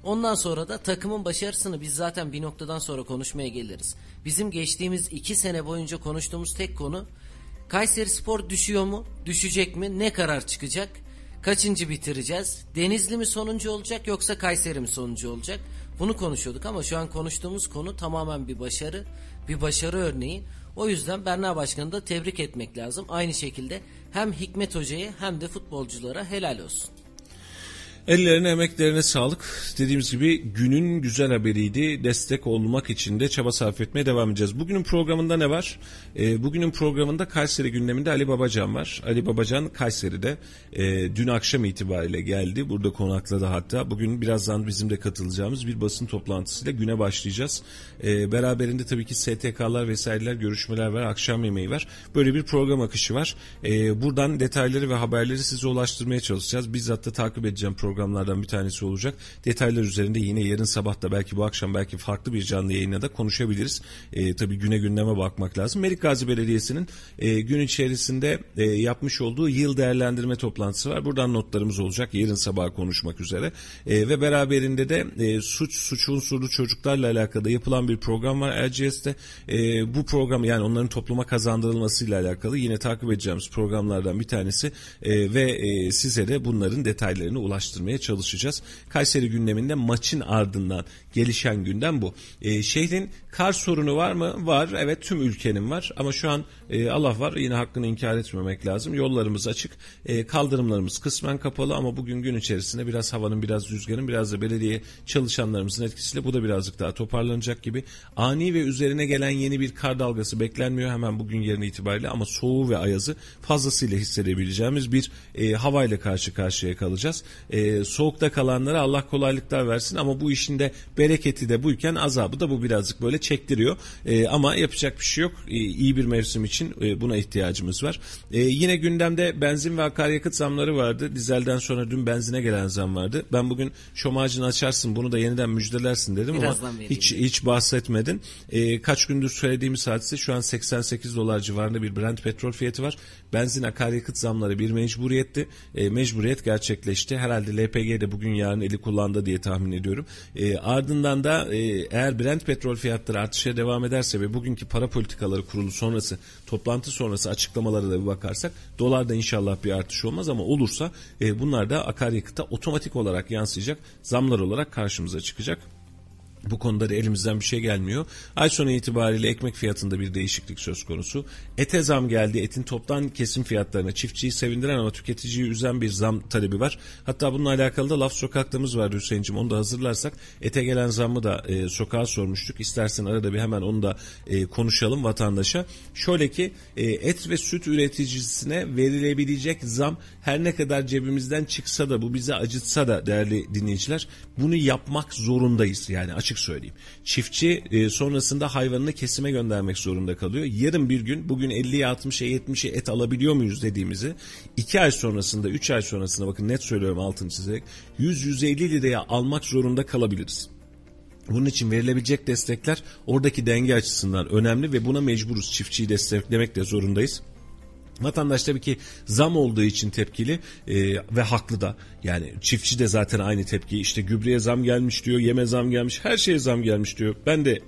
Ondan sonra da takımın başarısını biz zaten bir noktadan sonra konuşmaya geliriz. Bizim geçtiğimiz iki sene boyunca konuştuğumuz tek konu Kayseri Spor düşüyor mu? Düşecek mi? Ne karar çıkacak? Kaçıncı bitireceğiz? Denizli mi sonuncu olacak yoksa Kayseri mi sonuncu olacak? Bunu konuşuyorduk ama şu an konuştuğumuz konu tamamen bir başarı, bir başarı örneği. O yüzden Berna Başkan'ı da tebrik etmek lazım. Aynı şekilde hem Hikmet Hoca'ya hem de futbolculara helal olsun. Ellerine emeklerine sağlık. Dediğimiz gibi günün güzel haberiydi. Destek olmak için de çaba sarf etmeye devam edeceğiz. Bugünün programında ne var? Ee, bugünün programında Kayseri gündeminde Ali Babacan var. Ali Babacan Kayseri'de e, dün akşam itibariyle geldi. Burada konakladı hatta. Bugün birazdan bizim de katılacağımız bir basın toplantısıyla güne başlayacağız. Ee, beraberinde tabii ki STK'lar vesaireler görüşmeler var. Akşam yemeği var. Böyle bir program akışı var. Ee, buradan detayları ve haberleri size ulaştırmaya çalışacağız. Bizzat da takip edeceğim programlardan bir tanesi olacak. Detaylar üzerinde yine yarın sabah da belki bu akşam belki farklı bir canlı yayına da konuşabiliriz. Ee, tabii güne gündeme bakmak lazım. Melik Gazi Belediyesi'nin e, gün içerisinde e, yapmış olduğu yıl değerlendirme toplantısı var. Buradan notlarımız olacak. Yarın sabah konuşmak üzere. E, ve beraberinde de e, suç suç unsurlu çocuklarla alakalı yapılan bir program var Erciyes'te. E, bu program yani onların topluma kazandırılmasıyla alakalı yine takip edeceğimiz programlardan bir tanesi e, ve e, size de bunların detaylarını ulaştırmaya çalışacağız. Kayseri gündeminde maçın ardından gelişen gündem bu. E, şehrin kar sorunu var mı? Var. Evet tüm ülkenin var ama şu an e, Allah var yine hakkını inkar etmemek lazım. Yollarımız açık. E, kaldırımlarımız kısmen kapalı ama bugün gün içerisinde biraz havanın biraz rüzgarın biraz da belediye çalışanlarımızın etkisiyle bu da birazcık daha toparlanacak gibi. Ani ve üzerine gelen yeni bir kar dalgası beklenmiyor hemen bugün yarın itibariyle ama soğuğu ve ayazı fazlasıyla hissedebileceğimiz bir e, havayla karşı karşıya kalacağız. E, E, soğukta kalanlara Allah kolaylıklar versin ama bu işin de bereketi de buyken azabı da bu birazcık böyle çektiriyor. E, ama yapacak bir şey yok. E, iyi bir mevsim için e, buna ihtiyacımız var. E, yine gündemde benzin ve akaryakıt zamları vardı. Dizelden sonra dün benzine gelen zam vardı. Ben bugün şom ağacını açarsın bunu da yeniden müjdelersin dedim Birazdan ama vereyim. hiç hiç bahsetmedin. E, kaç gündür söylediğimiz hadise şu an 88 dolar civarında bir Brent petrol fiyatı var. Benzin akaryakıt zamları bir mecburiyetti. E, mecburiyet gerçekleşti. Herhalde LPG de bugün yarın eli kullandı diye tahmin ediyorum. E, ardından da e, eğer Brent petrol fiyatları artışa devam ederse ve bugünkü para politikaları kurulu sonrası toplantı sonrası açıklamalara da bir bakarsak dolarda inşallah bir artış olmaz ama olursa e, bunlar da akaryakıta otomatik olarak yansıyacak zamlar olarak karşımıza çıkacak. Bu konuda da elimizden bir şey gelmiyor. Ay sonu itibariyle ekmek fiyatında bir değişiklik söz konusu. Ete zam geldi. Etin toptan kesim fiyatlarına çiftçiyi sevindiren ama tüketiciyi üzen bir zam talebi var. Hatta bununla alakalı da laf sokaklığımız vardı Hüseyin'cim. Onu da hazırlarsak ete gelen zammı da e, sokağa sormuştuk. İstersen arada bir hemen onu da e, konuşalım vatandaşa. Şöyle ki e, et ve süt üreticisine verilebilecek zam her ne kadar cebimizden çıksa da bu bize acıtsa da değerli dinleyiciler bunu yapmak zorundayız. Yani açık söyleyeyim. Çiftçi e, sonrasında hayvanını kesime göndermek zorunda kalıyor. Yarın bir gün bugün 50'ye 60'a 70'e et alabiliyor muyuz dediğimizi 2 ay sonrasında 3 ay sonrasında bakın net söylüyorum altını çizerek 100-150 liraya almak zorunda kalabiliriz. Bunun için verilebilecek destekler oradaki denge açısından önemli ve buna mecburuz. Çiftçiyi desteklemek de zorundayız. Vatandaş tabii ki zam olduğu için tepkili e, ve haklı da. Yani çiftçi de zaten aynı tepki. İşte gübreye zam gelmiş diyor, yeme zam gelmiş, her şeye zam gelmiş diyor. Ben de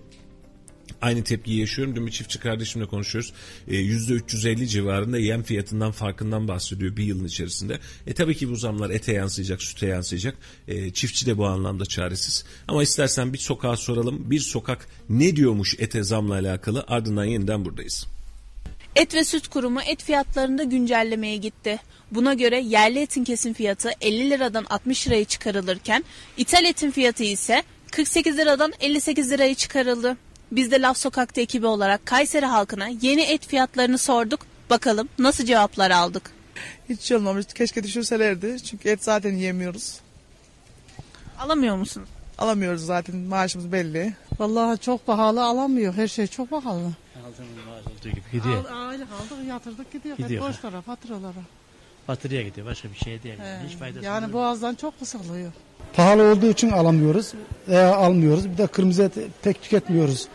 aynı tepkiyi yaşıyorum. Dün bir çiftçi kardeşimle konuşuyoruz. E, %350 civarında yem fiyatından farkından bahsediyor bir yılın içerisinde. E tabii ki bu zamlar ete yansıyacak, süte yansıyacak. E, çiftçi de bu anlamda çaresiz. Ama istersen bir sokağa soralım. Bir sokak ne diyormuş ete zamla alakalı ardından yeniden buradayız. Et ve Süt Kurumu et fiyatlarında güncellemeye gitti. Buna göre yerli etin kesim fiyatı 50 liradan 60 liraya çıkarılırken ithal etin fiyatı ise 48 liradan 58 liraya çıkarıldı. Biz de Laf Sokak'ta ekibi olarak Kayseri halkına yeni et fiyatlarını sorduk. Bakalım nasıl cevaplar aldık. Hiç olmamıştı. Keşke düşürselerdi. Çünkü et zaten yemiyoruz. Alamıyor musunuz? Alamıyoruz zaten. Maaşımız belli. Vallahi çok pahalı alamıyor. Her şey çok pahalı. Aldığımız maaş olduğu gibi gidiyor. Al, aylık aldık yatırdık gidiyor. Gidiyor. Hep borçlara faturalara. Batırıya gidiyor. Başka bir şeye değil. He. Hiç faydası Yani yok. boğazdan çok kısalıyor. Pahalı olduğu için alamıyoruz veya almıyoruz. Bir de kırmızı et pek tüketmiyoruz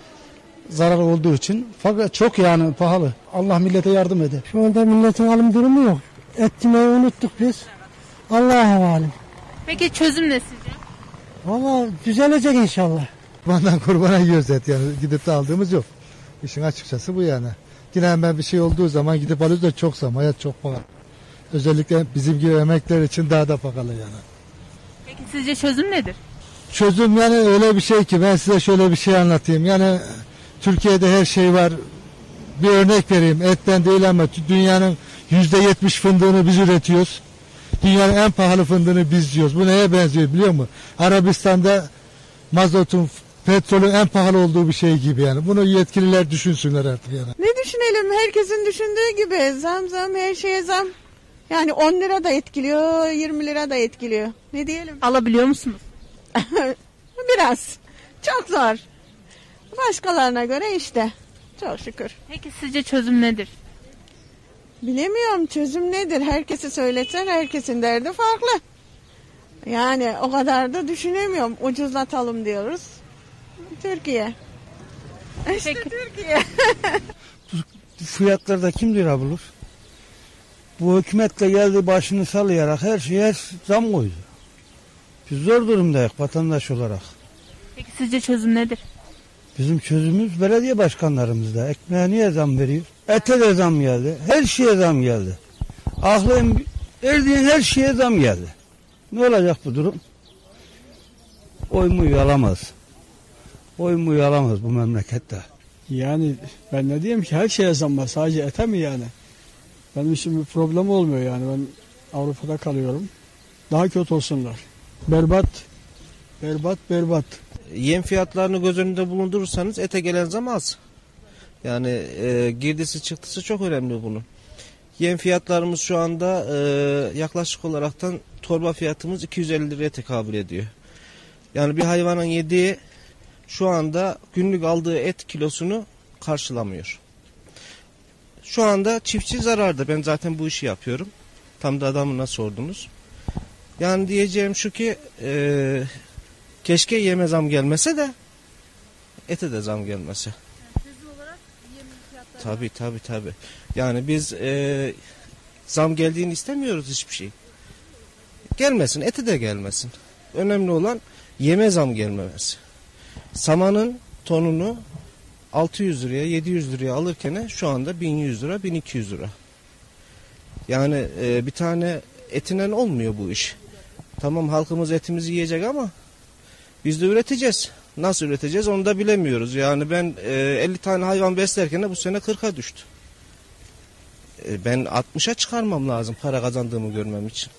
zarar olduğu için. Fakat çok yani pahalı. Allah millete yardım ede. Şu anda milletin alım durumu yok. Et yemeyi unuttuk biz. Allah'a havale. Peki çözüm ne sizce? Valla düzelecek inşallah. Kurbandan kurbana yiyoruz et yani gidip de aldığımız yok. İşin açıkçası bu yani. Yine hemen bir şey olduğu zaman gidip alıyoruz da çok zam. Hayat çok pahalı. Özellikle bizim gibi emekler için daha da pahalı yani. Peki sizce çözüm nedir? Çözüm yani öyle bir şey ki ben size şöyle bir şey anlatayım. Yani Türkiye'de her şey var. Bir örnek vereyim. Etten değil ama dünyanın yüzde yetmiş fındığını biz üretiyoruz. Dünyanın en pahalı fındığını biz yiyoruz. Bu neye benziyor biliyor musun? Arabistan'da mazotun, petrolün en pahalı olduğu bir şey gibi yani. Bunu yetkililer düşünsünler artık yani. Ne düşünelim? Herkesin düşündüğü gibi zam zam her şeye zam. Yani 10 lira da etkiliyor, 20 lira da etkiliyor. Ne diyelim? [laughs] Alabiliyor musunuz? Biraz. Çok zor. Başkalarına göre işte. Çok şükür. Peki sizce çözüm nedir? Bilemiyorum çözüm nedir? Herkesi söylesen herkesin derdi farklı. Yani o kadar da düşünemiyorum. Ucuzlatalım diyoruz. Türkiye. İşte Peki. Türkiye. Fiyatlarda kim lira bulur? Bu hükümetle geldi başını sallayarak her şeye zam koydu. Biz zor durumdayız vatandaş olarak. Peki sizce çözüm nedir? Bizim çözümümüz belediye başkanlarımızda. Ekmeğe niye zam veriyor? Ete de zam geldi. Her şeye zam geldi. Aklın erdiğin her şeye zam geldi. Ne olacak bu durum? Oy mu alamaz. Oy mu alamaz bu memlekette. Yani ben ne diyeyim ki her şeye zam var. Sadece ete mi yani? Benim için bir problem olmuyor yani. Ben Avrupa'da kalıyorum. Daha kötü olsunlar. Berbat. Berbat berbat. Yem fiyatlarını göz önünde bulundurursanız ete gelen zam az. Yani e, girdisi çıktısı çok önemli bunun. Yem fiyatlarımız şu anda e, yaklaşık olaraktan torba fiyatımız 250 liraya tekabül ediyor. Yani bir hayvanın yediği şu anda günlük aldığı et kilosunu karşılamıyor. Şu anda çiftçi zararda. Ben zaten bu işi yapıyorum. Tam da adamına sordunuz. Yani diyeceğim şu ki e, keşke yeme zam gelmese de ete de zam gelmese. Tabi tabi tabi. Yani biz e, zam geldiğini istemiyoruz hiçbir şey. Gelmesin ete de gelmesin. Önemli olan yeme zam gelmemesi. Samanın tonunu 600 liraya 700 liraya alırken şu anda 1100 lira 1200 lira. Yani e, bir tane etinen olmuyor bu iş. Tamam halkımız etimizi yiyecek ama biz de üreteceğiz. Nasıl üreteceğiz onu da bilemiyoruz. Yani ben e, 50 tane hayvan beslerken de bu sene 40'a düştü. E, ben 60'a çıkarmam lazım para kazandığımı görmem için.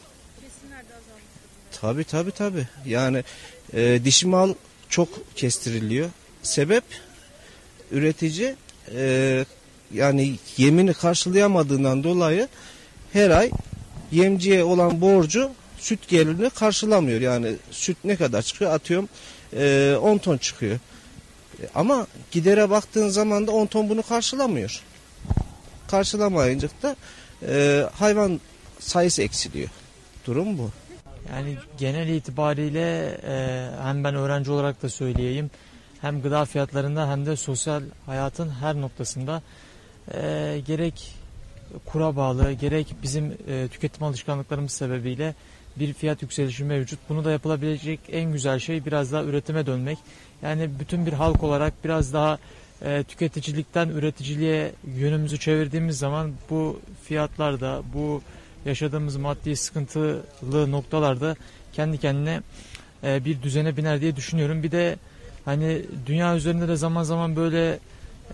Tabi tabi tabi. Yani e, dişi mal çok kestiriliyor. Sebep üretici e, yani yemini karşılayamadığından dolayı her ay yemciye olan borcu süt gelirini karşılamıyor. Yani süt ne kadar çıkıyor atıyorum e, 10 ton çıkıyor. E, Ama gidere baktığın zaman da 10 ton bunu karşılamıyor. Karşılamayınca da e, hayvan sayısı eksiliyor. Durum bu. Yani genel itibariyle e, hem ben öğrenci olarak da söyleyeyim hem gıda fiyatlarında hem de sosyal hayatın her noktasında e, gerek kura bağlı gerek bizim tüketim alışkanlıklarımız sebebiyle bir fiyat yükselişi mevcut. Bunu da yapılabilecek en güzel şey biraz daha üretime dönmek. Yani bütün bir halk olarak biraz daha e, tüketicilikten üreticiliğe yönümüzü çevirdiğimiz zaman bu fiyatlarda bu yaşadığımız maddi sıkıntılı noktalarda kendi kendine e, bir düzene biner diye düşünüyorum. Bir de hani dünya üzerinde de zaman zaman böyle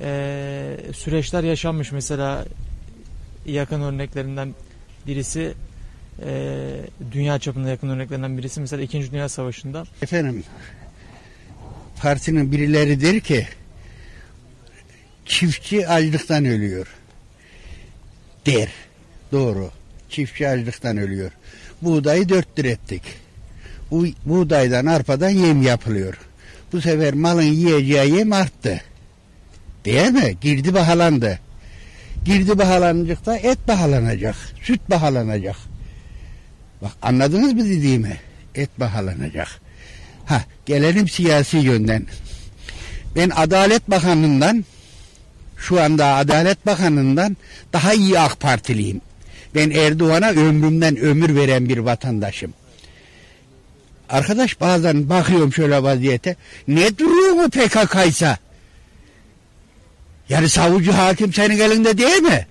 e, süreçler yaşanmış. Mesela yakın örneklerinden birisi e, dünya çapında yakın örneklerinden birisi mesela 2. Dünya Savaşı'nda Efendim partinin birileri der ki çiftçi açlıktan ölüyor. Der. Doğru. Çiftçi açlıktan ölüyor. Buğdayı dört lira ettik. Bu buğdaydan arpadan yem yapılıyor. Bu sefer malın yiyeceği yem arttı. Değil mi? Girdi bahalandı. Girdi bahalanacak da et bahalanacak. Süt bahalanacak. Bak anladınız mı dediğimi? Et bahalanacak. Ha gelelim siyasi yönden. Ben Adalet Bakanı'ndan şu anda Adalet Bakanı'ndan daha iyi AK Partiliyim. Ben Erdoğan'a ömrümden ömür veren bir vatandaşım. Arkadaş bazen bakıyorum şöyle vaziyete. Ne duruyor mu PKK'ysa? Yani savcı hakim senin elinde değil mi?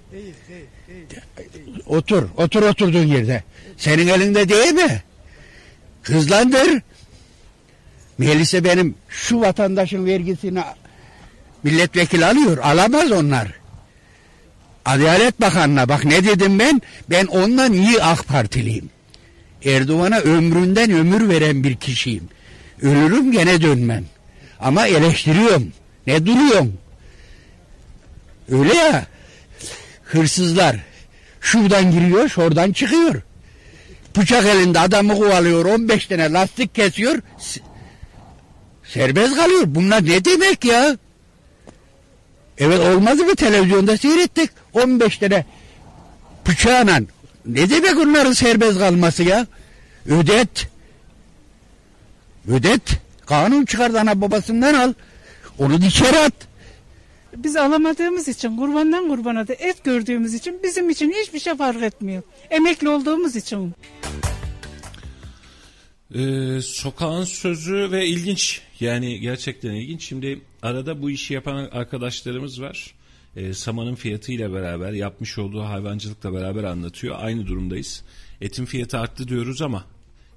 Otur, otur oturduğun yerde. Senin elinde değil mi? Hızlandır. Meclise benim şu vatandaşın vergisini milletvekili alıyor. Alamaz onlar. Adalet Bakanı'na bak ne dedim ben? Ben ondan iyi AK Partiliyim. Erdoğan'a ömründen ömür veren bir kişiyim. Ölürüm gene dönmem. Ama eleştiriyorum. Ne duruyorsun? Öyle ya. Hırsızlar şuradan giriyor, şuradan çıkıyor. Bıçak elinde adamı kovalıyor, 15 tane lastik kesiyor. Serbest kalıyor. Bunlar ne demek ya? Evet olmadı mı televizyonda seyrettik. 15 tane bıçağla. Ne demek onların serbest kalması ya? Ödet. Ödet. Kanun çıkardı ana babasından al. Onu içeri at. Biz alamadığımız için kurbandan kurbana da et gördüğümüz için bizim için hiçbir şey fark etmiyor. Emekli olduğumuz için. Ee, sokağın sözü ve ilginç yani gerçekten ilginç. Şimdi arada bu işi yapan arkadaşlarımız var. Ee, samanın fiyatıyla beraber yapmış olduğu hayvancılıkla beraber anlatıyor. Aynı durumdayız. Etin fiyatı arttı diyoruz ama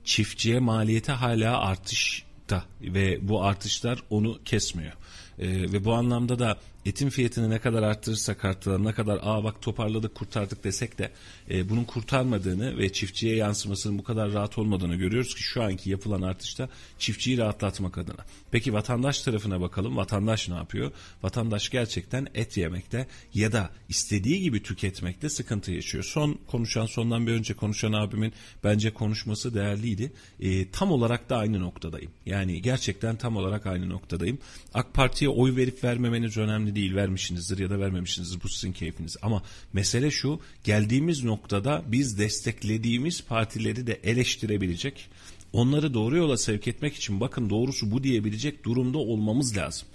çiftçiye maliyeti hala artışta ve bu artışlar onu kesmiyor. E, ve bu anlamda da etin fiyatını ne kadar arttırırsak arttıralım ne kadar aa bak toparladık kurtardık desek de e, bunun kurtarmadığını ve çiftçiye yansımasının bu kadar rahat olmadığını görüyoruz ki şu anki yapılan artışta çiftçiyi rahatlatmak adına. Peki vatandaş tarafına bakalım. Vatandaş ne yapıyor? Vatandaş gerçekten et yemekte ya da istediği gibi tüketmekte sıkıntı yaşıyor. Son konuşan sondan bir önce konuşan abimin bence konuşması değerliydi. E, tam olarak da aynı noktadayım. Yani gerçekten tam olarak aynı noktadayım. AK Parti'ye oy verip vermemeniz önemli değil. Vermişsinizdir ya da vermemişsinizdir. Bu sizin keyfiniz. Ama mesele şu geldiğimiz noktada biz desteklediğimiz partileri de eleştirebilecek onları doğru yola sevk etmek için bakın doğrusu bu diyebilecek durumda olmamız lazım.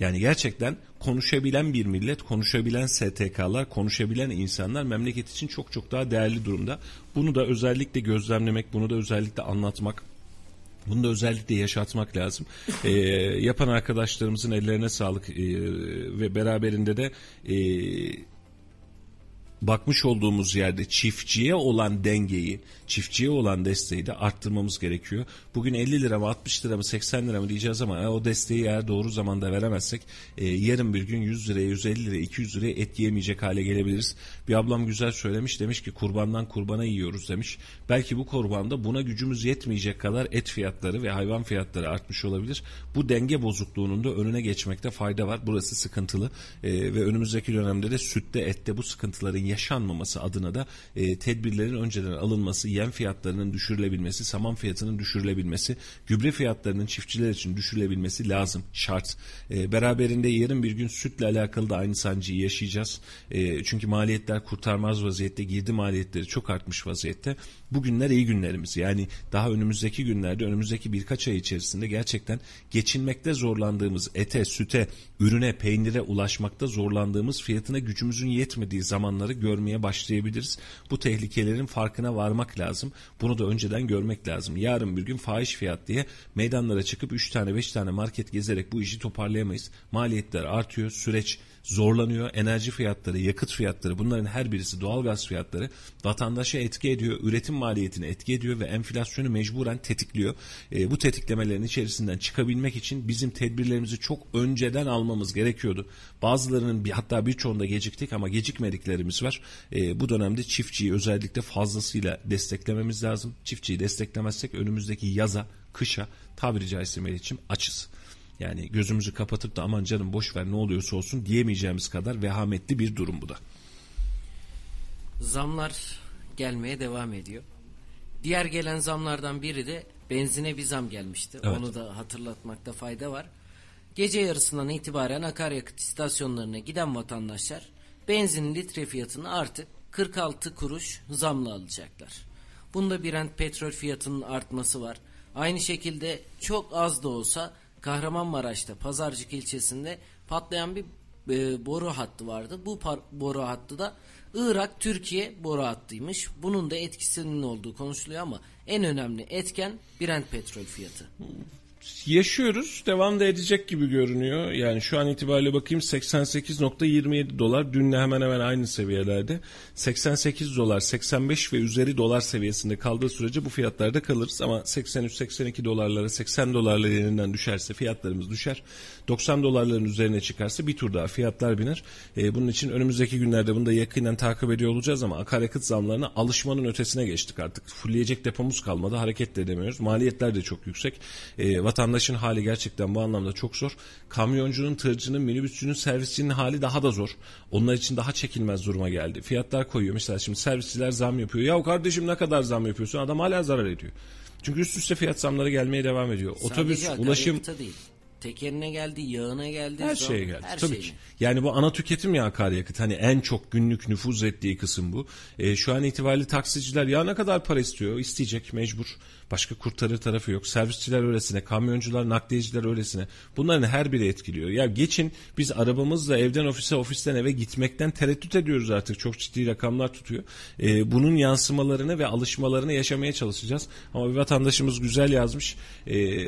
Yani gerçekten konuşabilen bir millet, konuşabilen STK'lar, konuşabilen insanlar memleket için çok çok daha değerli durumda. Bunu da özellikle gözlemlemek, bunu da özellikle anlatmak, bunu da özellikle yaşatmak lazım. E, yapan arkadaşlarımızın ellerine sağlık e, ve beraberinde de e, bakmış olduğumuz yerde çiftçiye olan dengeyi, çiftçiye olan desteği de arttırmamız gerekiyor. Bugün 50 lira mı 60 lira mı 80 lira mı diyeceğiz ama o desteği eğer doğru zamanda veremezsek e, yarın bir gün 100 liraya 150 liraya 200 liraya et yiyemeyecek hale gelebiliriz. Bir ablam güzel söylemiş demiş ki kurbandan kurbana yiyoruz demiş. Belki bu kurbanda buna gücümüz yetmeyecek kadar et fiyatları ve hayvan fiyatları artmış olabilir. Bu denge bozukluğunun da önüne geçmekte fayda var. Burası sıkıntılı e, ve önümüzdeki dönemde de sütte ette bu sıkıntıların yaşanmaması adına da e, tedbirlerin önceden alınması, yem fiyatlarının düşürülebilmesi, saman fiyatının düşürülebilmesi, gübre fiyatlarının çiftçiler için düşürülebilmesi lazım, şart. E, beraberinde yarın bir gün sütle alakalı da aynı sancıyı yaşayacağız. E, çünkü maliyetler kurtarmaz vaziyette, girdi maliyetleri çok artmış vaziyette. Bugünler iyi günlerimiz. Yani daha önümüzdeki günlerde, önümüzdeki birkaç ay içerisinde gerçekten geçinmekte zorlandığımız ete, süte, ürüne, peynire ulaşmakta zorlandığımız fiyatına gücümüzün yetmediği zamanları görmeye başlayabiliriz. Bu tehlikelerin farkına varmak lazım. Bunu da önceden görmek lazım. Yarın bir gün fahiş fiyat diye meydanlara çıkıp 3 tane 5 tane market gezerek bu işi toparlayamayız. Maliyetler artıyor, süreç zorlanıyor. Enerji fiyatları, yakıt fiyatları bunların her birisi doğalgaz fiyatları vatandaşa etki ediyor. Üretim maliyetini etki ediyor ve enflasyonu mecburen tetikliyor. E, bu tetiklemelerin içerisinden çıkabilmek için bizim tedbirlerimizi çok önceden almamız gerekiyordu. Bazılarının bir, hatta birçoğunda geciktik ama gecikmediklerimiz var. E, bu dönemde çiftçiyi özellikle fazlasıyla desteklememiz lazım. Çiftçiyi desteklemezsek önümüzdeki yaza, kışa tabiri caizse Melih'ciğim açız. Yani gözümüzü kapatıp da aman canım boş ver ne oluyorsa olsun diyemeyeceğimiz kadar vehametli bir durum bu da. Zamlar gelmeye devam ediyor. Diğer gelen zamlardan biri de benzine bir zam gelmişti. Evet. Onu da hatırlatmakta fayda var. Gece yarısından itibaren akaryakıt istasyonlarına giden vatandaşlar benzin litre fiyatını artık 46 kuruş zamla alacaklar. Bunda Brent petrol fiyatının artması var. Aynı şekilde çok az da olsa Kahramanmaraş'ta Pazarcık ilçesinde patlayan bir e, boru hattı vardı. Bu par- boru hattı da Irak Türkiye boru hattıymış. Bunun da etkisinin olduğu konuşuluyor ama en önemli etken Brent petrol fiyatı. Yaşıyoruz. Devam da edecek gibi görünüyor. Yani şu an itibariyle bakayım 88.27 dolar. Dünle hemen hemen aynı seviyelerde. 88 dolar, 85 ve üzeri dolar seviyesinde kaldığı sürece bu fiyatlarda kalırız. Ama 83-82 dolarlara, 80 dolarlara yeniden düşerse fiyatlarımız düşer. 90 dolarların üzerine çıkarsa bir tur daha fiyatlar biner. Ee, bunun için önümüzdeki günlerde bunu da yakından takip ediyor olacağız ama akaryakıt zamlarına alışmanın ötesine geçtik artık. Fulleyecek depomuz kalmadı. Hareket de edemiyoruz. Maliyetler de çok yüksek. Ee, vatandaşın hali gerçekten bu anlamda çok zor. Kamyoncunun, tırcının, minibüsçünün, servisçinin hali daha da zor. Onlar için daha çekilmez duruma geldi. Fiyatlar koyuyor. Mesela şimdi servisçiler zam yapıyor. Ya kardeşim ne kadar zam yapıyorsun? Adam hala zarar ediyor. Çünkü üst üste fiyat zamları gelmeye devam ediyor. Otobüs, Sadece ulaşım akaryakıta değil. Tekerine geldi, yağına geldi. her şeye geldi. Her Tabii şeyine. ki. Yani bu ana tüketim ya akaryakıt. Hani en çok günlük nüfuz ettiği kısım bu. E, şu an itibariyle taksiciler ya ne kadar para istiyor? İsteyecek mecbur. Başka kurtarır tarafı yok. Servisçiler öylesine, kamyoncular, nakliyeciler öylesine. Bunların her biri etkiliyor. Ya geçin biz arabamızla evden ofise, ofisten eve gitmekten tereddüt ediyoruz artık. Çok ciddi rakamlar tutuyor. E, bunun yansımalarını ve alışmalarını yaşamaya çalışacağız. Ama bir vatandaşımız güzel yazmış. E,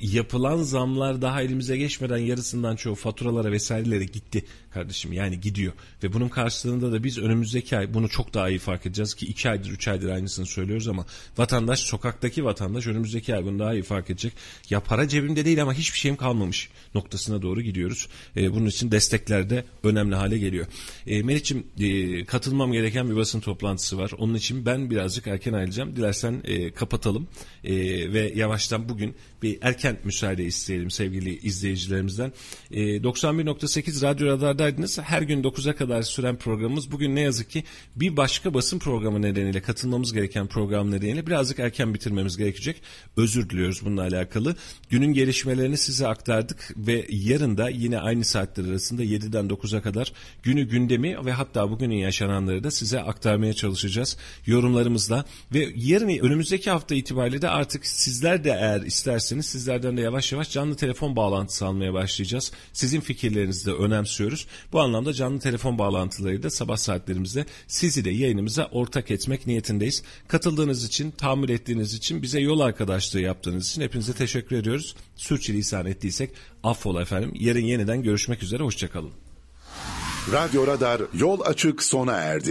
yapılan zamlar daha elimize geçmeden yarısından çoğu faturalara vesairelere gitti kardeşim. Yani gidiyor. Ve bunun karşılığında da biz önümüzdeki ay bunu çok daha iyi fark edeceğiz ki iki aydır üç aydır aynısını söylüyoruz ama vatandaş sokaktaki vatandaş önümüzdeki ay bunu daha iyi fark edecek. Ya para cebimde değil ama hiçbir şeyim kalmamış noktasına doğru gidiyoruz. E, bunun için destekler de önemli hale geliyor. E, Meriç'im e, katılmam gereken bir basın toplantısı var. Onun için ben birazcık erken ayrılacağım. Dilersen e, kapatalım. E, ve yavaştan bugün bir erken müsaade isteyelim sevgili izleyicilerimizden. E, 91.8 Radyo Radar'daydınız. Her gün 9'a kadar süren programımız bugün ne yazık ki bir başka basın programı nedeniyle katılmamız gereken program nedeniyle birazcık erken bitirmemiz gerekecek. Özür diliyoruz bununla alakalı. Günün gelişmelerini size aktardık ve yarın da yine aynı saatler arasında 7'den 9'a kadar günü gündemi ve hatta bugünün yaşananları da size aktarmaya çalışacağız yorumlarımızla ve yarın önümüzdeki hafta itibariyle de artık sizler de eğer isterseniz sizlerden de yavaş yavaş canlı telefon bağlantısı almaya başlayacağız. Sizin fikirlerinizi de önemsiyoruz. Bu anlamda canlı telefon bağlantıları da sabah saatlerimizde sizi de yayınımıza ortak etmek niyetindeyiz. Katıldığınız için, tahammül ettiğiniz için, bize yol arkadaşlığı yaptığınız için hepinize teşekkür ediyoruz. Sürçülisan ettiysek affola efendim. Yarın yeniden görüşmek üzere, hoşçakalın. Radyo Radar yol açık sona erdi.